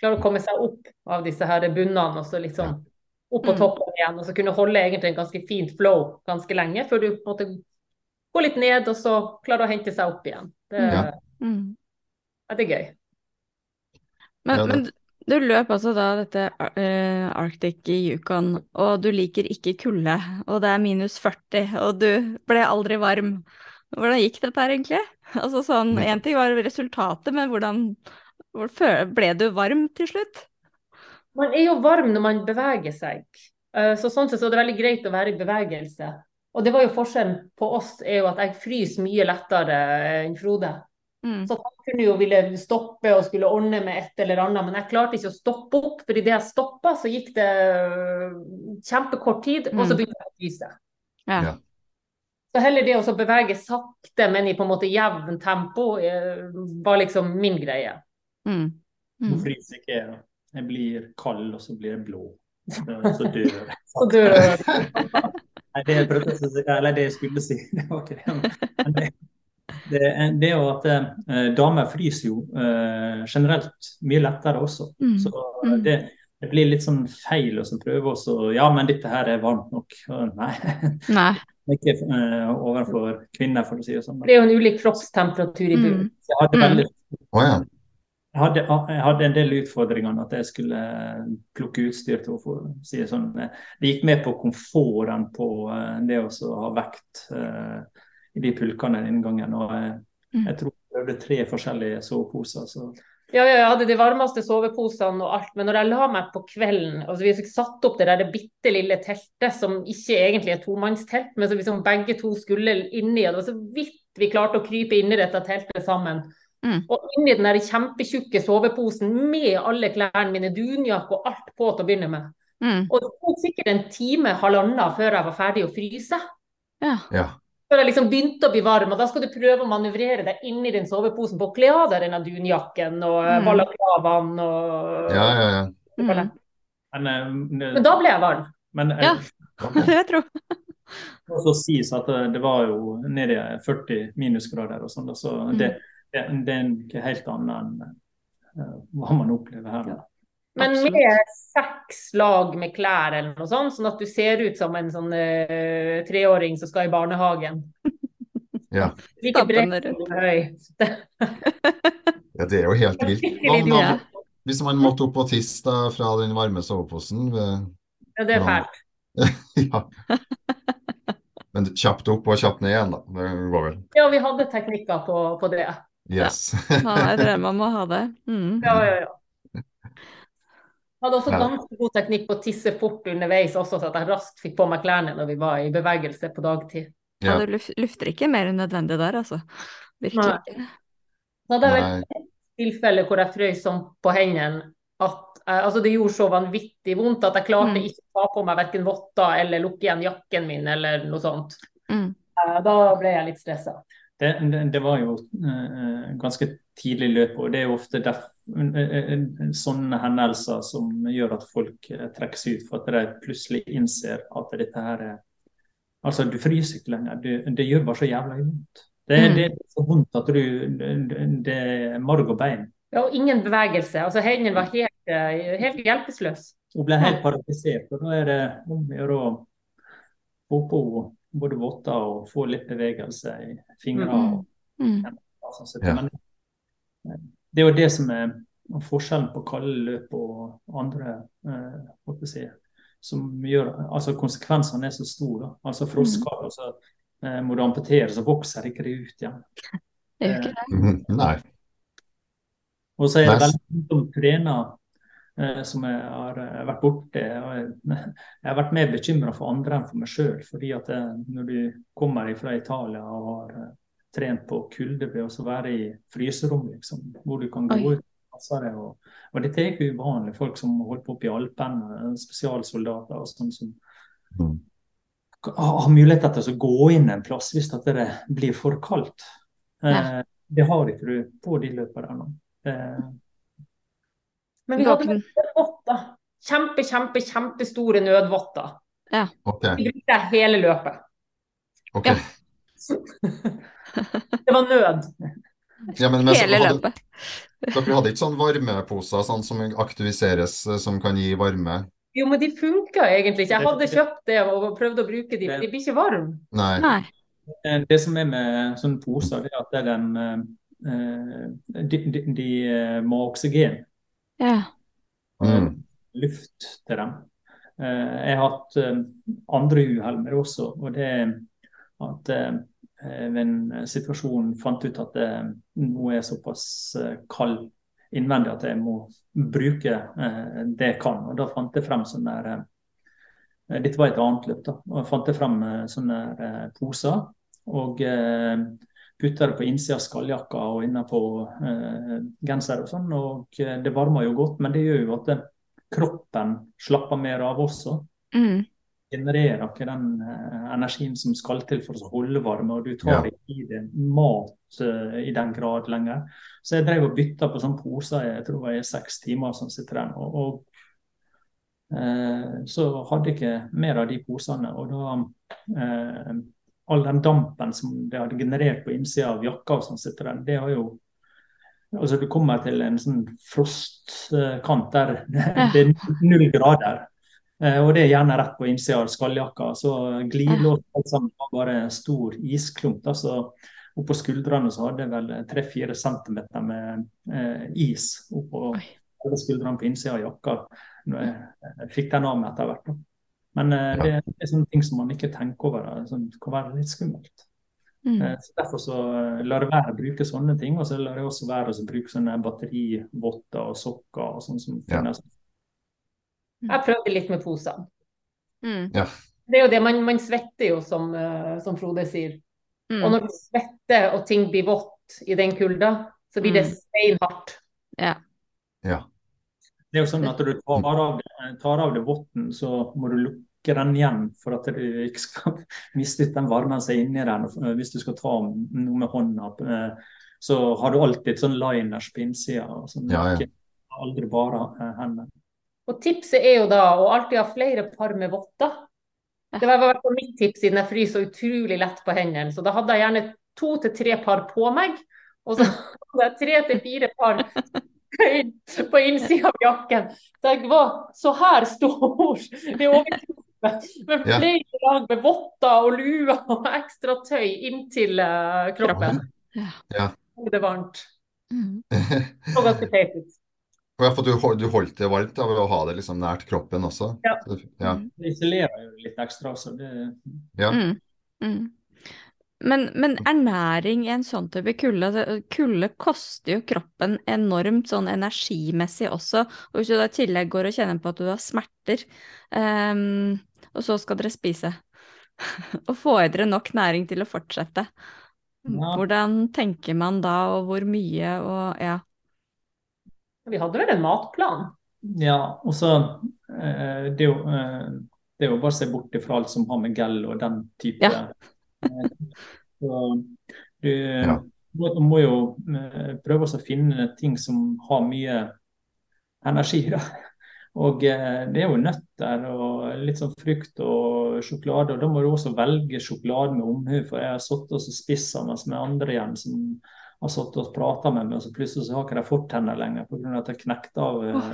Klare å komme seg opp av disse her bunnene og så liksom opp på Mm. toppen igjen. Og så kunne holde egentlig en ganske fint flow ganske lenge, før du på en måte går litt ned og så klarer å hente seg opp igjen. Det, Ja. Mm. ja, det er gøy. Men, Ja, men Du løp altså da dette uh, Arctic i Yukon, og du liker ikke kulde, og det er minus 40, og du ble aldri varm. Hvordan gikk dette her egentlig? Altså sånn, Én ting var resultatet, men hvordan ble du varm til slutt? Man er jo varm når man beveger seg. Eh, så sånn sett så er det veldig greit å være i bevegelse. Og det var jo forskjellen på oss, er jo at jeg fryser mye lettere enn Frode. Mm. Så han kunne jo ville stoppe og skulle ordne med et eller annet, men jeg klarte ikke å stoppe opp. For idet jeg stoppa, så gikk det kjempekort tid, og så mm. begynte jeg å fryse. Ja. Så heller det å bevege sakte, men i på en måte jevn tempo, eh, var liksom min greie. Mm. Mm. Nå fryser ikke jeg. Jeg blir kald, og så blir jeg blå. Så dør jeg. (laughs) Så dør Nei, det jeg prøvde å si, eller det jeg skulle si, (laughs) det var ikke det. Men det, det, det er jo at eh, damer fryser jo eh, generelt mye lettere også. Mm. Så mm. det, det, blir litt sånn feil å prøve også. Ja, men dette her er varmt nok. (laughs) Nei. Nei. Ikke uh, overfor kvinner, for å si det sånn. Det er jo en ulik kroppstemperatur i bunnen. Mm. det er veldig oh, ja. Jeg, hadde, jeg hadde, en del utfordringer at jeg skulle plukke utstyr til å si det sånn. Det gikk med på komforten på uh, det å ha vekt uh, i de pulkene den gangen. Og jeg, mm. jeg tror jeg prøvde tre forskjellige soveposer. så ja, ja, jeg hadde de varmeste soveposene og alt, men når jeg la meg på kvelden altså Vi satt opp det der bitte lille teltet som ikke egentlig er tomannstelt, men som liksom begge to skulle inni. og Det var så vidt vi klarte å krype inn i dette teltet sammen. Mm. Og inni den der kjempetjukke soveposen med alle klærne mine, dunjakke og alt på til å begynne med. Mm. Og det tok sikkert en time, halvannen før jeg var ferdig å fryse. Ja. ja før jeg liksom begynte å bli varm. og Da skal du prøve å manøvrere deg inni den soveposen på å kle av deg denne dunjakken og eh, mm. balaklavaen og Ja, ja, ja. Mm. Men, uh, men, da ble jeg varm. Men, uh, ja, (laughs) det vil jeg tro. Det skal sies at det var jo nede i 40 minusgrader og sånn, så mm. Det, er ikke helt annet enn uh, hva man opplever her. Ja. Men med seks lag med klær eller noe sånt, sånn at du ser ut som en sånn uh, treåring som skal i barnehagen. (laughs) Ja. Like bredt og ja, det er jo helt vilt. Hva, hvis man måtte opp og tisse da, fra den varme soveposen Ja, det er fælt. (laughs) ja. Men kjapt opp og kjapt ned igjen, da. Det går vel. Ja, vi hadde teknikker på, på det. Yes. (laughs) ja, jeg drømmer om å ha det. Mm. Ja, ja, ja hadde også ganske god teknikk på å tisse fort underveis, også så at jeg raskt fikk på meg klærne når vi var i bevegelse på dagtid. Ja, du lufter ikke mer enn nødvendig der, altså. Virkelig ikke. Så hadde jeg vel et tilfelle hvor jeg frøs sånn på hendene at eh, altså det gjorde så vanvittig vondt at jeg klarte mm. ikke å ta på meg verken votter eller lukke igjen jakken min eller noe sånt. Mm. Eh, da ble jeg litt stressa. Det, det, det, var jo uh, ganske tidlig løp, og det er jo ofte derfor sånne hendelser som gjør at folk trekker seg ut for at de plutselig innser at dette her er Altså, du fryser ikke lenger. Du, det gjør bare så jævla vondt. Det, mm. det, er så vondt at du Det er marg og bein. Ja, og ingen bevegelse. Altså, Hendene var helt, eh, helt hjelpeløse. Hun ble helt paralysert. og Da er det om å gjøre å få på både votter og få litt bevegelse i fingre. Og, mm. mm. Altså, ja. Men, det er jo det som er forskjellen på kalde løp og andre eh, si, som gjør altså Konsekvensene er så store. Altså Frosker, mm. altså, eh, må du amputere, så vokser ikke det ut igjen. Det gjør ikke det. Eh, nei. Og så er det veldig mange som trener eh, som jeg har eh, vært borte. (laughs) Jeg, har vært mer bekymra for andre enn for meg sjøl. Fordi at eh, når du kommer fra Italia og har eh, trent på kulde ved å være i fryserom, liksom, hvor du kan gå Oi. ut. Og, og dette er ikke uvanlig. Folk som holder på oppe i Alpene, spesialsoldater og sånn som mm. har muligheter til å gå inn en plass hvis det blir for kaldt. Ja. Eh, det har ikke du på de løpene der nå. Eh. Men vi hadde nødvotter. Kjempe, kjempe, kjempestore nødvotter. Ja. Okay. Vi brukte hele løpet. Okay. Ja. (laughs) Det var nød. Ja, men, men, Hele hadde, løpet. Dere hadde ikke sånn varmeposer sånn som aktiviseres, eh, som kan gi varme? Jo, men de funka egentlig ikke. Jeg hadde kjøpt det og prøvd å bruke de, men de blir ikke varme. Nei. Nei. Eh, det som er med sånne poser, er at det den, eh, de, de, de må ha oksygen. Ja. Mm. luft til dem. Eh, jeg har hatt eh, andre uhell med det også. og det at eh, ved en situasjon fant ut at det nå er såpass kald innvendig at jeg må bruke det jeg kan. og Da fant jeg frem sånne der, Dette var et annet løp. da, og jeg fant jeg frem sånne poser. og putta det på innsida av skalljakka og inne på eh, genser og sånn. og Det varmer jo godt, men det gjør jo at det, kroppen slapper mer av også. Mm. Genererer ikke den eh, energien som skal til for å holde varme, og du tar ja. ikke i deg mat eh, i den grad lenger. Så jeg drev og bytta på sånne poser jeg tror det var seks timer som sitter der. Og, og uh, så hadde jeg ikke mer av de posene. og da uh, all den dampen som det hadde generert på innsida av jakka, som sitter der, det har jo altså Du kommer til en sånn frostkant der (laughs) det er null grader. Eh, og det er gjerne rett på innsida av skalljakka. Så glidelås alt sammen var bare en stor isklump. Altså, oppå skuldrene så hadde jeg vel tre-fire centimeter med eh, is oppå skuldrene på innsida av jakka. Jeg fikk den av meg etter hvert. Men uh, det, det, er sånne ting som man ikke tenker over, Det kan være litt skummelt. Mm. Uh, så Derfor så uh, lar jeg være å bruke sånne ting, og så lar jeg også være å bruke sånne batterivotter og sokker. og sånn som finnes. Ja. Jeg prøvde litt med posene. Mm. Ja. Det er jo det, man, man svetter jo, som, som Frode sier. Mm. Og når du svetter og ting blir vått i den kulda, så blir det mm. steinhardt. Ja. ja. Det er jo sånn at du tar av, tar av det votten, så må du lukke den igjen for at du ikke skal (laughs) miste ut den varmen som er inni den. Hvis du skal ta noe med hånda, eh, så har du alltid sånn liners på innsida. Sånn, ja, ja. Aldri bare eh, hendene. Og Tipset er jo da å alltid ha flere par med votter. Det var i hvert fall mitt tips siden jeg fryser så utrolig lett på hendene. Så da hadde jeg gjerne to til tre par på meg, og så (laughs) hadde jeg tre til fire par på innsida av jakken. Så jeg var så her stor i overkroppen. Med flere lag med votter og lua og ekstra tøy inntil uh, kroppen. Ja. Det varmt. (laughs) Mm. Så ganske teit ut. Ja, for du, du holdt det varmt ved å ha det liksom nært kroppen også? Ja. ja. Det isolerer jo litt ekstra også. Det... Ja. Mm. Mm. Men, men, ernæring i en sånn type kulde Kulde koster jo kroppen enormt sånn energimessig også. Og hvis du da i tillegg går og kjenner på at du har smerter, um, og så skal dere spise (laughs) Og får i dere nok næring til å fortsette. Ja. Hvordan tenker man da, og hvor mye, og ja. Vi hadde vel en matplan? Ja, og så eh, det, er jo, eh, det er jo bare å se bort fra alt som har med gel og den type ja. Så du ja. må, må, jo eh, prøve å finne ting som har mye energi. Da. Og eh, det er jo nøtter og litt sånn frukt og sjokolade. Og da må du også velge sjokolade med omhu, for jeg har sittet og spist sammen med andre igjen som har sittet og prata med meg, og så plutselig så har ikke de fortenner lenger pga. at jeg knekte av oh,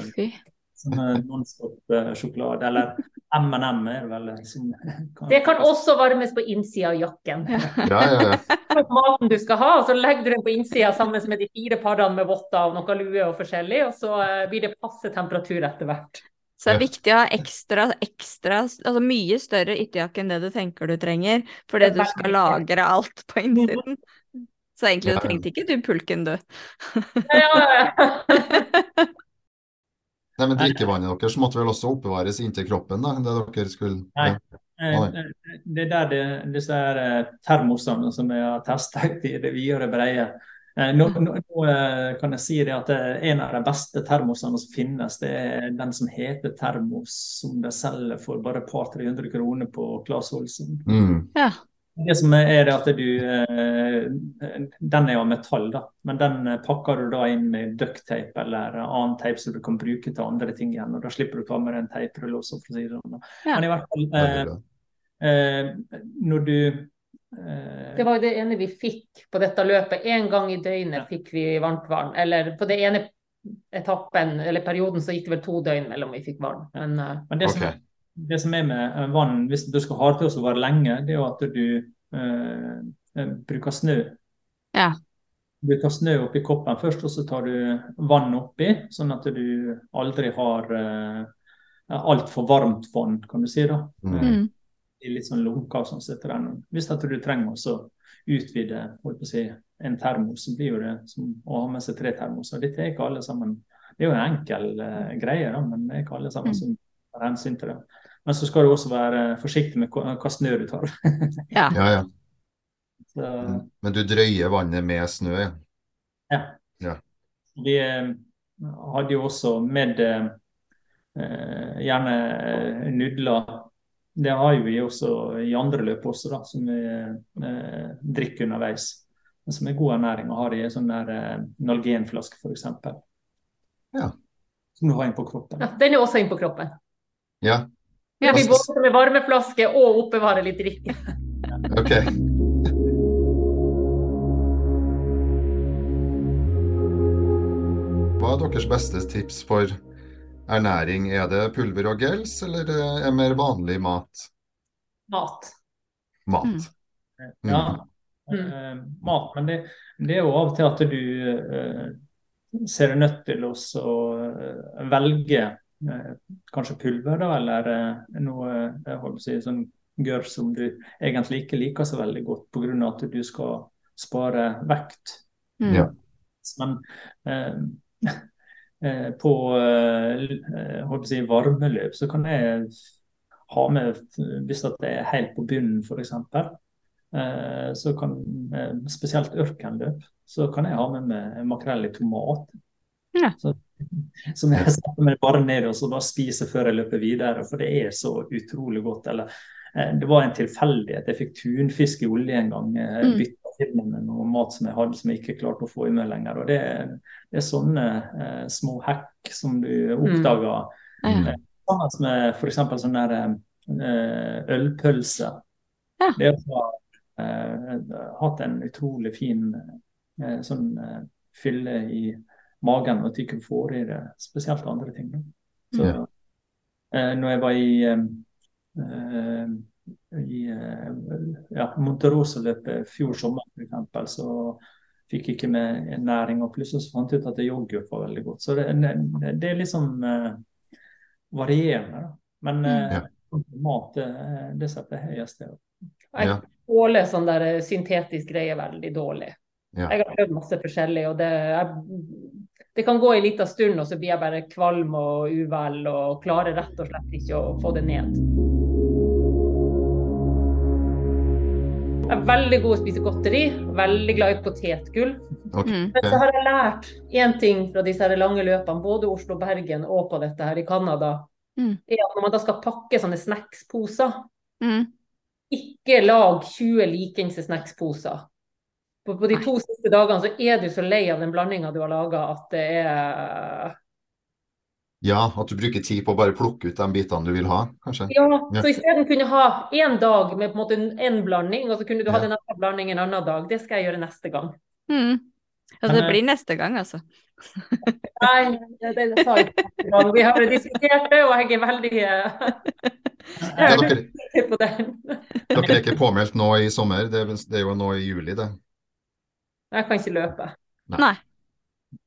sånn Nonstop-sjokolade. Eller M&M er det vel. Som kan... Det kan også varmes på innsida av jakken. Ja, ja, ja. (laughs) Maten du skal ha, og så legger du den på innsida sammen med de fire parene med votter og noe lue og forskjellig, og så eh, blir det passe temperatur etter hvert. Så det er viktig å ha ekstra, ekstra altså mye større ytterjakke enn det du tenker du trenger, fordi du skal lagre alt på innsiden. Så egentlig du trengte ikke du pulken, du. ja, ja. (laughs) Nei, men Drikkevannet deres måtte vel også oppbevares inntil kroppen? da, det dere skulle... Nei, ja. det er der det, disse her eh, termosene som jeg har testa ut i det vide og breie. Eh, nå, nå, eh, kan jeg si det at En av de beste termosene som finnes, det er den som heter Termos, som de selger for bare et par-tre hundre kroner på Claes Olsen. Mm. Ja. Det som er det at du eh, Den er jo av metall, da. Men den eh, pakker du da inn med ducktape eller annen teip som du kan bruke til andre ting igjen. og Da slipper du å ta med en teiprull også, for å si det sånn. Ja. Men i hvert fall eh, eh, Når du eh, Det var jo det ene vi fikk på dette løpet. En gang i døgnet ja. fikk vi varmtvann. Eller på det ene etappen eller perioden så gikk det vel to døgn mellom vi fikk vann. Men, Men det okay. som det som er med vann, hvis du skal ha det til å vare lenge, det er jo at du eh, eh, bruker snø. Ja. du tar snø oppi koppen først, og så tar du vann oppi, sånn at du aldri har uh, altfor varmt vann, kan du si. da. Mm. Mm. I litt sånn lunka sånn sitter der. Hvis at du trenger å utvide holdt på å si, en termos, så blir jo det som å ha med seg tre termoser. Dette er ikke alle sammen Det er jo en enkel uh, greie, da, men det er ikke alle sammen Mm. som tar hensyn til det. Men så skal du også være forsiktig med hva snø du tar. (laughs) Ja. Ja, ja. Så, Mm. Men du drøyer vannet med snø, ja. Ja. Ja. Vi eh, hadde jo også med eh, gjerne eh, nudler. Det har jo vi også i andre løp også, da, som vi eh, drikker underveis. Men som er god ernæring å ha i en sånn der eh, Nalgenflaske f.eks. Ja. Som du har inn på kroppen. Ja, den er også inn på kroppen. Ja, Det Vi både med varmeflaske og oppbevare litt drikke. ok. Hva er deres beste tips for ernæring? Er det pulver og gels, eller er det mer vanlig mat? Mat. Mat. Ja, Mm. eh, mat. Men det, det er jo av og til at du uh, ser deg nødt til å eh, velge kanskje pulver, da, eller eh, noe jeg holdt å si, sånn gørr som du egentlig ikke liker så veldig godt, pga. at du skal spare vekt. Mm. Ja. Men eh, (laughs) eh, på eh, eh, å si, varmeløp så kan jeg ha med, hvis det er helt på bunnen f.eks., eh, så kan eh, spesielt ørkenløp, så kan jeg ha med meg makrell i tomat. Ja. Så, som jeg setter meg bare ned og så bare spiser før jeg løper videre, for det er så utrolig godt. Eller, eh, det var en tilfeldighet. Jeg fikk tunfisk i olje en gang. Jeg Mm. bytta til meg med noe mat som jeg hadde som jeg ikke klarte å få i meg lenger. og Det, det er sånne eh, små hack som du oppdager. Ja. Sammen med f.eks. sånn der eh, ølpølse. Ja. Det har eh, hatt en utrolig fin eh, sånn eh, fylle i magen, og ikke får i det spesielt andre ting. Da. Så, Ja. eh, når jeg var i, eh, eh, i eh, ja, Monterosa-løpet fjor sommer f.eks., så fikk jeg ikke med næring, og plutselig så fant jeg ut at yoghurt var veldig godt. Så det, det, det er liksom eh, varierende. Da. Men eh, Ja. mat, det, det setter jeg høyest. det. Jeg tåler sånn der syntetisk greie veldig dårlig. Ja. Jeg har prøvd masse forskjellig, og det, jeg, det kan gå en liten stund, og så blir jeg bare kvalm og uvel og klarer rett og slett ikke å få det ned. Jeg er veldig god å spise godteri, veldig glad i potetgull. Ok. Mm. Men så har jeg lært én ting fra disse her lange løpene, både Oslo-Bergen og på dette her i Canada, Mm. er at når man da skal pakke sånne snacksposer, Mm. ikke lag 20 likens snacksposer. På, på de to siste dagene så er du så lei av den blandinga du har laga at det er Ja, at du bruker tid på å bare plukke ut de bitene du vil ha, kanskje? Ja, Ja. så isteden kunne ha én dag med på en måte en blanding, og så kunne du ha Ja. den andre blandingen en annen dag. Det skal jeg gjøre neste gang. Mm. Altså, det eh, blir neste gang, altså. (laughs) Nei, det, det sa jeg ikke. Vi har diskutert det, og jeg er veldig eh, (laughs) Ja, jeg er dere, usikker (laughs) på den. dere er ikke påmeldt nå i sommer, det, det er jo nå i juli, det. Jeg kan ikke løpe. Nei.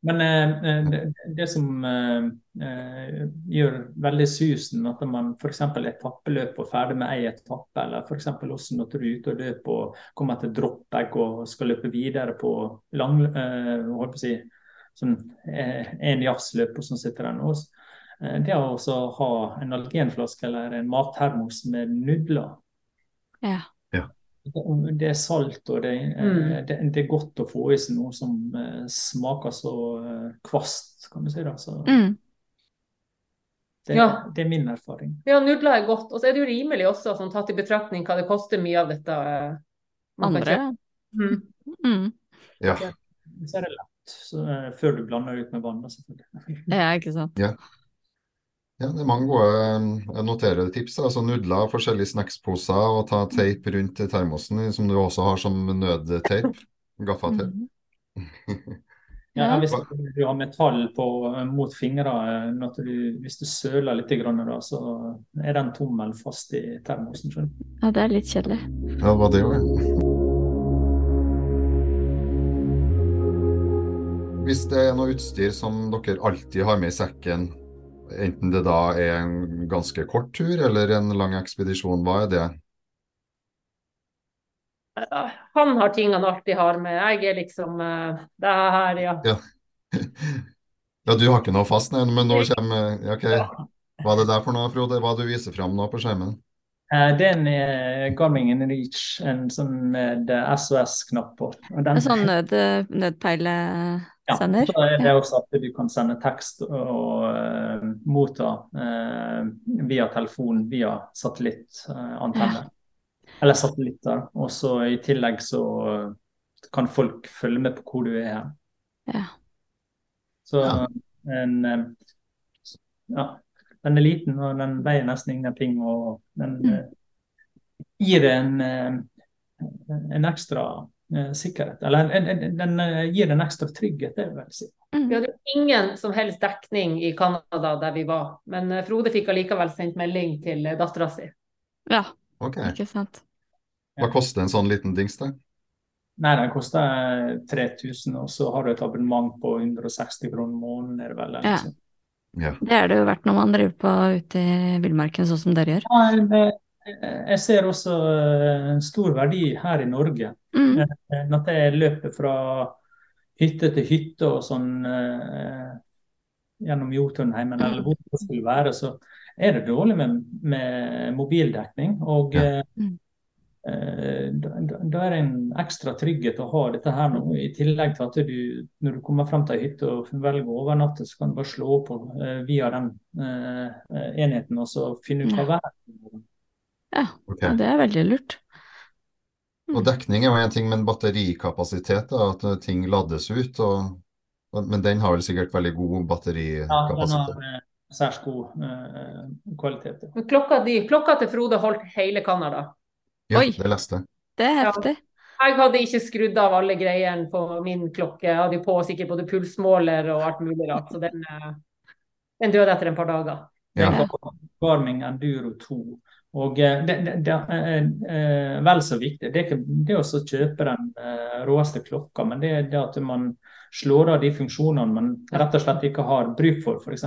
Men eh, eh, det, det som eh, eh, gjør veldig susen, at man f.eks. etappeløp og ferdig med ei etappe, eller f.eks. også når du er ute og løper og kommer til droppegg og skal løpe videre på lang, eh, holdt på å si, sånn eh, en jazzløp og sånn sitter der nå. Eh, det å ha en algenflaske eller en mattermos med nudler. Ja. Det det er salt, og det, eh, Mm. det, det er godt å få i seg noe som eh, smaker så eh, kvast, kan du si. da. Så Mm. det, Ja. det er min erfaring. Ja, nudler er godt. Og så er det jo rimelig også, sånn tatt i betraktning hva det koster mye av dette. eh, Andre. Mm. Mm. Ja. Så er det lett, så, eh, før du blander ut med vann. selvfølgelig. Ja, ikke sant. Ja, det er mange gode jeg noterer tips. Altså nudler, forskjellige snacksposer og ta teip rundt termosen, som du også har som nødteip. Gaffateip. Mm. Ja, (laughs) Ja. Hvis du har metall på, eh, mot fingrene, hvis du søler litt, grann, da, så er den tommel fast i termosen. skjønner jeg. Ja, det er litt kjedelig. Ja, det var det ja. hvis det er noe utstyr som dere alltid har med i sekken, enten det da er en ganske kort tur eller en lang ekspedisjon, hva er det? Han har ting han alltid har med. Jeg er liksom uh, det her, ja. ja. (laughs) ja. du har ikke noe fast, nei, men nå kommer OK. Hva er det der for noe, Frode? Hva du viser fram nå på skjermen? Eh, det er en Garmin Reach, en sånn med SOS-knapp på. Den... En sånn nød, nødpeilesender? Ja, så er det også at du kan sende tekst og uh, motta uh, via telefon via satellittantenne. Ja eller satellitter. Og så i tillegg så kan folk følge med på hvor du er hen. Ja. Så ja. en ja, den er liten og den veier nesten ingenting. Og den mm. Eh, gir en, eh, en ekstra sikkerhet. Eller en, en, den gir en ekstra trygghet, det vil jeg si. Mm. Vi hadde ingen som helst dekning i Canada der vi var, men Frode fikk allikevel sendt melding til dattera si. Ja, okay. ikke sant. Hva koster en sånn liten dings, da? Nei, Den koster 3000, og så har du et abonnement på 160 kroner måneden. Er det vel, ja. ja. Det er det jo verdt når man driver på ute i villmarken, sånn som dere gjør. Ja, det, jeg ser også en eh, stor verdi her i Norge. Mm. Eh, at jeg løper fra hytte til hytte og sånn eh, gjennom Jotunheimen, mm. eller hvor det skulle være, så er det dårlig med, med mobildekning. Og ja. mm. Eh, da, da, er det en ekstra trygghet å ha dette her nå. I tillegg til at du, når du kommer frem til ei hytte og velger å overnatte, så kan du bare slå på via den uh, enheten og så finne ut hva været er. Ja, okay. ja, det er veldig lurt. Mm. Og dekning er jo en ting, men batterikapasitet, da, at ting lades ut. Og, men den har vel sikkert veldig god batterikapasitet? Ja, den har særs god uh, kvalitet. Klokka, di, klokka til Frode holdt hele Canada. Ja, Oi. det leste jeg. Det er heftig. Ja. Jeg hadde ikke skrudd av alle greiene på min klokke. Jeg hadde på sikkert både pulsmåler og alt mulig rart. Så den, eh, den døde etter et par dager. Ja. Garmin Enduro 2. Og eh, det, det, det er eh, vel så viktig. Det er ikke det å kjøpe den råeste klokka, men det er det at man slår av de funksjonene man rett og slett ikke har bruk for. F.eks.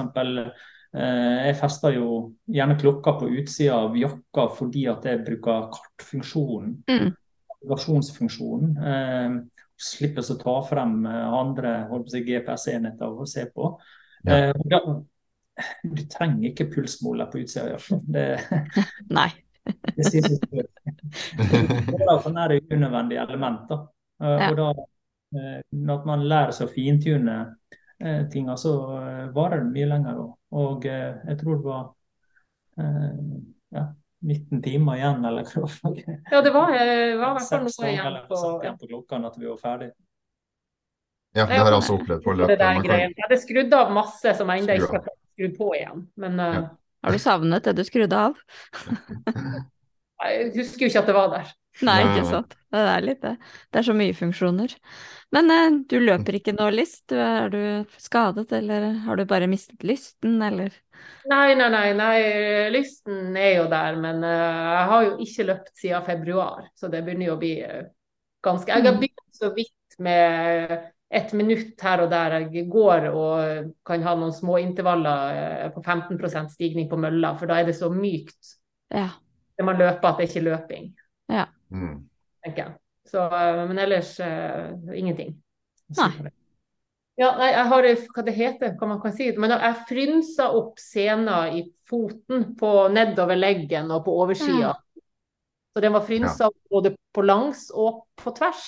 Eh, jeg fester jo gjerne klokka på utsida av jakka fordi at jeg bruker kartfunksjonen. Mm. Navigasjonsfunksjonen. Eh, slipper å ta frem eh, andre GPS-enheter å se på. Ja. Eh, du trenger ikke pulsmåler på utsida jakka. Det, (laughs) Nei. (laughs) det sier seg selv. Derfor er det unødvendige elementer. Eh, ja. Og da, eh, når man lærer seg å fintune eh, ting, så eh, varer det mye lenger. Og, og eh, jeg tror det var eh, ja, 19 timer igjen, eller hva Ja, det var, eh, var i hvert fall noe igjen på, igjen på klokken at vi var ferdig. Ja, det har jeg også opplevd på løpet. Jeg hadde skrudd av masse som jeg ennå ikke har skrudd på igjen. Men uh, Har du savnet det du skrudde av? (laughs) jeg husker jo ikke at det var der. Nei, ikke sant. Det er litt det. Det er så mye funksjoner. Men uh, du løper ikke noe List? Er du skadet, eller har du bare mistet lysten, eller? Nei, nei, nei. nei. Lysten er jo der, men uh, jeg har jo ikke løpt siden februar. Så det begynner jo å bli uh, ganske Jeg har mm. begynt så vidt med et minutt her og der. Jeg går og kan ha noen små intervaller uh, på 15% stigning på mølla, for da er det så mykt ja. når man løper at det ikke er løping. Ja. Mm. tenker jeg. Så, eh, men ellers uh, ingenting. Nei. Ja, nei, jeg har hva det heter, hva man kan si. Men jeg frynsa opp sener i foten på nedover leggen og på oversida. Ja. Så den var frynsa ja. både på langs og på tvers.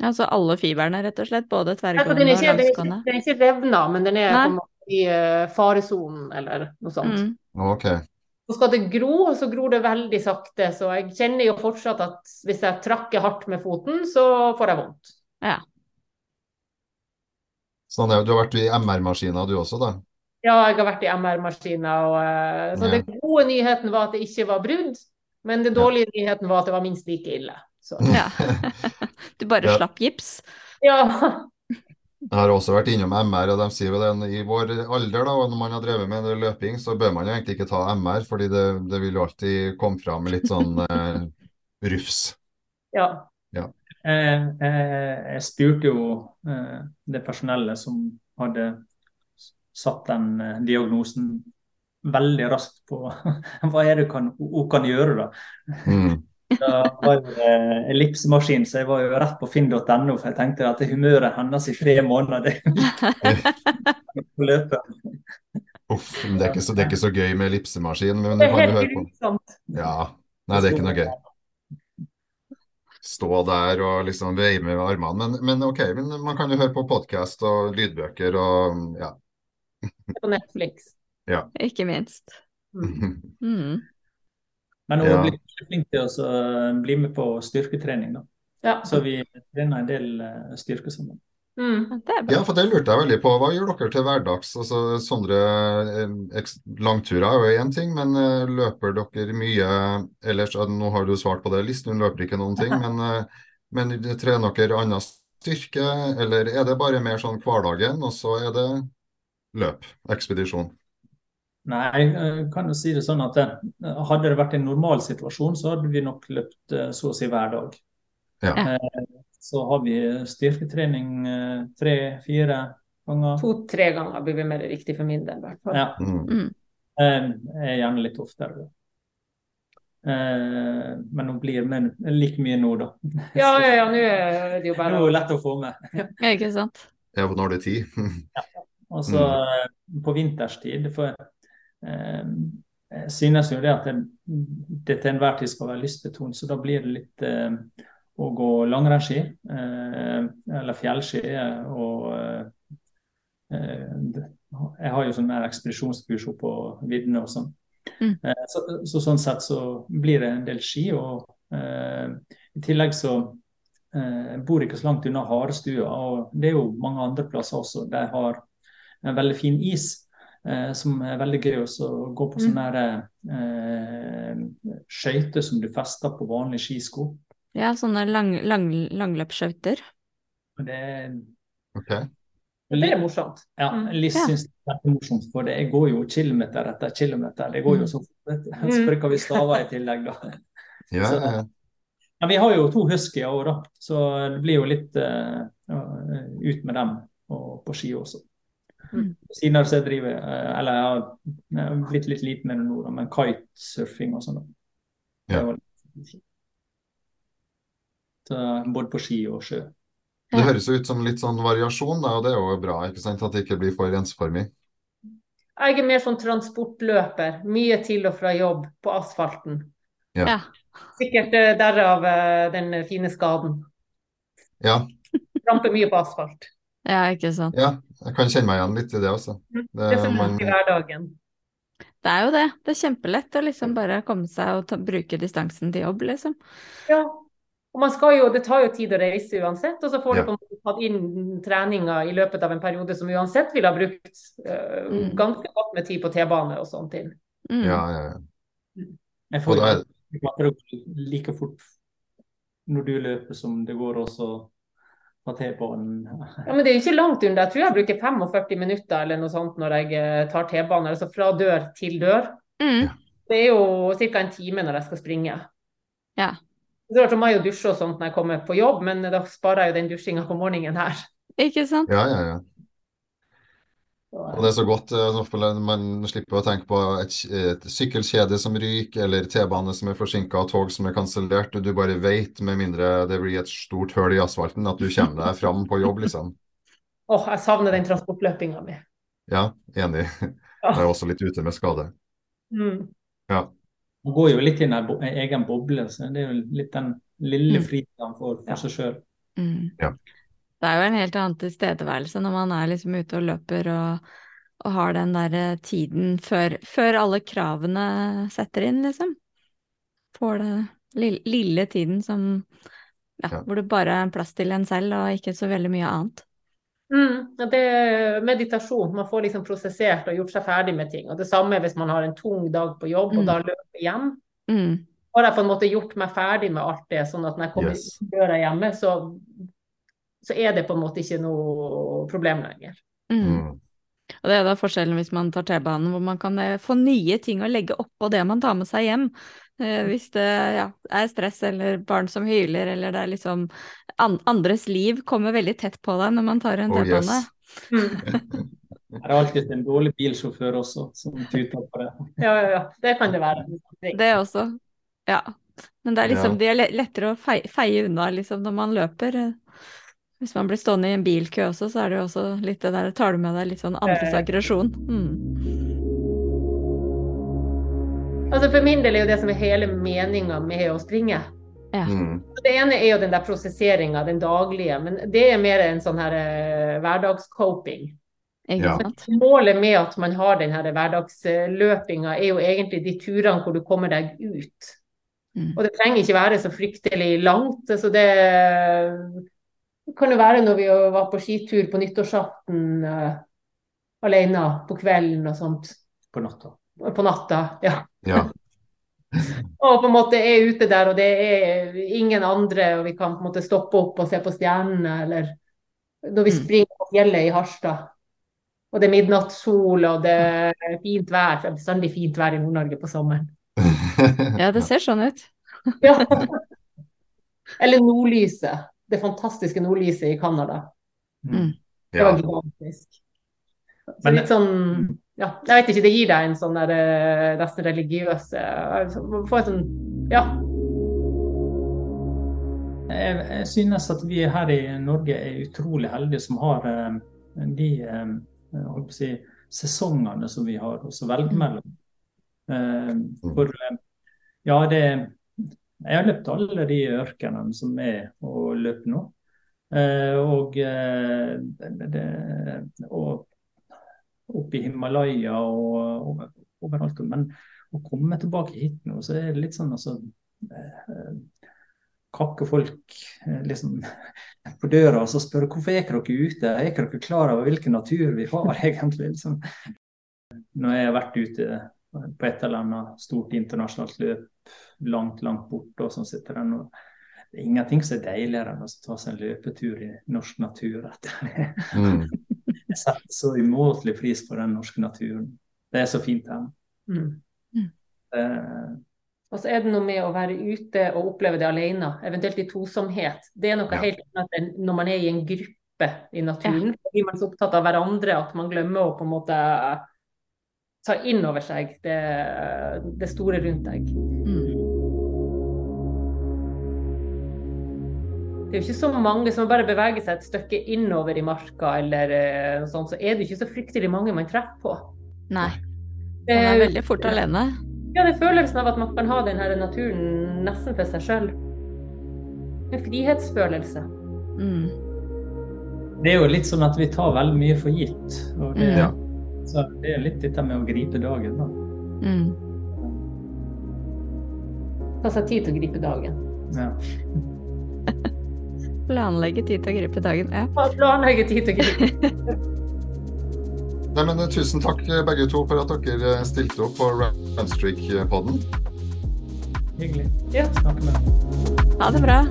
Ja, Så alle fiberne, rett og slett? Både tverrgående ja, og langsgående? Den er ikke revna, men den er på i uh, faresonen eller noe sånt. Mm. Okay. Så skal det gro, og så gror det veldig sakte. Så jeg kjenner jo fortsatt at hvis jeg trakker hardt med foten, så får jeg vondt. Ja. Sånn, du har vært i MR-maskiner du også, da? Ja, jeg har vært i MR-maskiner. Uh, så ja. den gode nyheten var at det ikke var brudd, men den dårlige ja. nyheten var at det var minst like ille. Så. Ja. (laughs) du bare slapp gips? Ja. Jeg har også vært innom MR, og de sier jo det i vår alder, da, når man har drevet med løping, så bør man jo egentlig ikke ta MR, fordi det, det vil jo alltid komme fram litt sånn (laughs) eh, rufs. Ja. ja. Jeg, jeg, jeg spurte jo eh, det personellet som hadde satt den eh, diagnosen veldig raskt på (laughs) hva er det kan, hun kan gjøre, da. Mm. Da var jo eh, ellipsemaskin, så jeg var jo rett på finn.no, for jeg tenkte at humøret hennes i tre måneder det på (laughs) løpet. Uff, men det er, ikke så, det er ikke så gøy med ellipsemaskin, men Det du er kan jo helt høre på. Ja. Nei, det er ikke noe gøy. Stå der og liksom veie med armene. Men, men OK, men man kan jo høre på podkast og lydbøker og ja. På Netflix. Ikke minst. (laughs) Mm. Men hun Ja. blir flink til å bli med på styrketrening, da. Ja. Så vi trener en del eh, styrke sammen. Mm. Det bra. Ja, for det lurte jeg veldig på. Hva gjør dere til hverdags? Altså, Sondre, eh, langturer er jo én ting, men eh, løper dere mye ellers? eh, Nå har du svart på det, Listen, hun løper ikke noen ting. (laughs) Men, eh, men trener dere annen styrke, eller er det bare mer sånn hverdagen, og så er det løp, ekspedisjon? Nei, jeg kan jo si det sånn at eh, hadde det vært en normal situasjon, så hadde vi nok løpt eh, så å si hver dag. Ja. Eh, Så har vi styrketrening eh, tre-fire ganger. To-tre ganger blir vi mer riktig for min del, i hvert fall. Ja, Mm. Mm. eh, jeg er gjerne litt oftere. Eh, Men hun blir med like mye nå, da. (laughs) Ja, ja, ja, nå er det jo Nå er bare hun lett å få med. (laughs) Ja, ikke sant? Ja, for nå er det tid. ja. Og så mm. på vinterstid, for eh, synes jo det at det, det til enhver tid skal være lystbetont, så da blir det litt eh, å gå langrennsski eh, eller fjellski. eh, og eh, eh, Jeg har jo sånn mer ekspedisjonskurs på viddene og sånn. Mm. Eh, så, så sånn sett så blir det en del ski. Og eh, i tillegg så eh, jeg bor ikke så langt unna Harestua, og det er jo mange andre plasser også. De har en veldig fin is eh, som er veldig gøy også å gå på Mm. sånne mm. eh, skøyter som du fester på vanlige skisko. Ja, sånne lang, lang, langløpsskøyter. Det er OK. Det er morsomt. ja, Mm. Liss Ja. syns det er morsomt, for det går jo kilometer etter kilometer. Det går jo så fort. Mm. Så bruker vi staver i tillegg, da. (laughs) Ja, Så- ja, ja. Vi har jo to huskyer òg, da. Så det blir jo litt uh, ut med dem og på ski også. Mm. Siden av det så jeg driver eh, Eller jeg har, blitt litt lite med det nå, da, men kitesurfing og sånn. Ja. Så, både på ski og sjø. Det høres ut som litt sånn variasjon, da, og det er jo bra, ikke sant? At det ikke blir for ensformig. Jeg er mer sånn transportløper. Mye til og fra jobb på asfalten. Ja. Ja. Sikkert eh, derav eh, den fine skaden. Ja, Tramper mye på asfalt. Ja, ikke sant. ja, jeg kan kjenne meg igjen litt i det også. Mm. Det, Det er så man, i hverdagen. Det er jo det. Det er kjempelett å liksom bare komme seg og ta, bruke distansen til jobb, liksom. Ja. Og man skal jo, det tar jo tid å reise uansett, og så får Ja. du på en måte tatt inn treninga i løpet av en periode som uansett ville ha brukt uh, Mm. ganske godt med tid på T-bane og sånn til. Mm. ja, ja, ja. Jeg får ikke er like fort når du løper som det går også på T-banen. Ja, men det er ikke langt unna. Jeg tror jeg bruker 45 minutter eller noe sånt når jeg eh, tar T-banen. altså fra dør til dør. Mm. Det er jo ca. en time når jeg skal springe. Ja. Det er må jeg jo dusje og sånt når jeg kommer på jobb, men da sparer jeg jo den dusjinga på morgenen her. Ikke sant? Ja, ja, ja. Og det er så godt eh, man slipper å tenke på et, et sykkelkjede som ryker, eller T-bane som er forsinka, og tog som er kansellert. Du bare vet, med mindre det blir et stort høl i asfalten, at du kommer deg fram på jobb, liksom. (laughs) Åh, jeg savner den transportløpinga mi. Ja, enig. (laughs) Jeg er også litt ute med skade. Mm. Ja. Man går jo litt i en egen boble, så det er jo litt den lille Mm. friheten for, for seg sjøl. Mm. Ja. Det er jo en helt annen tilstedeværelse når man er liksom ute og løper og, og har den der eh, tiden før, før alle kravene setter inn, liksom. Får det lille, lille tiden som ja, Ja. hvor det bare er plass til en selv og ikke så veldig mye annet. Mm. Det er meditasjon. Man får liksom prosessert og gjort seg ferdig med ting. Og det samme hvis man har en tung dag på jobb og Mm. da løper hjem. Mm. har jeg på en måte gjort meg ferdig med alt det, sånn at når jeg kommer Yes. ut døra hjemme, så, så er det på en måte ikke noe problem lenger. Mm. Mm. Og det er da forskjellen hvis man tar T-banen, hvor man kan eh, få nye ting å legge oppå det man tar med seg hjem. Eh, Hvis det ja, er stress eller barn som hyler, eller det er liksom an andres liv kommer veldig tett på deg når man tar en Oh, T-bane. yes. Mm. Det er alltid en dårlig bilsjåfør også, som tuter på det. Ja, ja, ja. Det kan det være. Det også. Ja. Men det er liksom, Ja. de er lettere å feie, feie unna liksom, når man løper. Eh. Hvis man blir stående i en bilkø også, så er det jo også litt det der Tar du med deg litt sånn andres aggresjon? Mm. Altså For min del er jo det som er hele meninga med å springe. Ja. Mm. Det ene er jo den der prosesseringa, den daglige, men det er mer en sånn her eh, hverdagscoping. Ja. Målet med at man har den her hverdagsløpinga, er jo egentlig de turene hvor du kommer deg ut. Mm. Og det trenger ikke være så fryktelig langt. Så det kan jo være når vi var på skitur på nyttårsaften uh, alene på kvelden og sånt. På natta. På natta, ja. Ja. (laughs) Og på en måte er ute der, og det er ingen andre, og vi kan på en måte stoppe opp og se på stjernene, eller når vi Mm. springer på fjellet i Harstad. Og det er midnattssol, og det er fint vær. Det er bestandig fint vær i Nord-Norge på sommeren. (laughs) Ja, det ser sånn ut. Ja. (laughs) Eller nordlyset. Det fantastiske nordlyset i Canada. Mm. Det var Ja. gigantisk. Så Men- litt sånn Ja, jeg vet ikke, det gir deg en sånn der eh, nesten religiøs eh, Få en sånn Ja. Jeg, jeg synes at vi her i Norge er utrolig heldige som har eh, de eh, jeg holdt på å si, sesongene som vi har å velge mellom. Eh, for eh, ja, det Jeg har løpt alle de ørkenene som er å løpe nå. Eh, og, eh, og opp i Himalaya og, og overalt. Men å komme tilbake hit nå, så er det litt sånn altså eh, kakke folk liksom på døra og så spørre hvorfor er dere ute, er dere klar over hvilken natur vi har (laughs) egentlig. Liksom. Når jeg har vært ute på et eller annet stort internasjonalt løp langt, langt borte, og sånn sitter den og det er ingenting som er deiligere enn å ta seg en løpetur i norsk natur. Mm. Jeg (laughs) setter så umåtelig pris på den norske naturen. Det er så fint her. Mm. Eh, Og så er det noe med å være ute og oppleve det alene, eventuelt i tosomhet. Det er noe Ja. helt annet enn når man er i en gruppe i naturen. Ja. blir man så opptatt av hverandre at man glemmer å på en måte ta inn over seg det, det store rundt deg. Mm. Det er jo ikke så mange som bare beveger seg et stykke innover i marka, eller eh, noe sånt, så er det ikke så fryktelig mange man treffer på. Nei, Det man er veldig fort alene. Ja, det er følelsen av at man kan ha den her naturen nesten for seg sjøl. En frihetsfølelse. Mm. det er jo litt sånn at vi tar veldig mye for gitt. Og det, Mm. Ja. så det er litt dette med å gripe dagen, da. Mm. Ta seg tid til å gripe dagen. Ja. (laughs) Planlegge tid til å gripe dagen. Ja. Planlegge tid til å gripe. (laughs) Nei, men, eh, tusen takk eh, begge to for at dere eh, stilte opp på Runstreak-podden. Hyggelig. Ja. Snakke med deg. Ha det bra.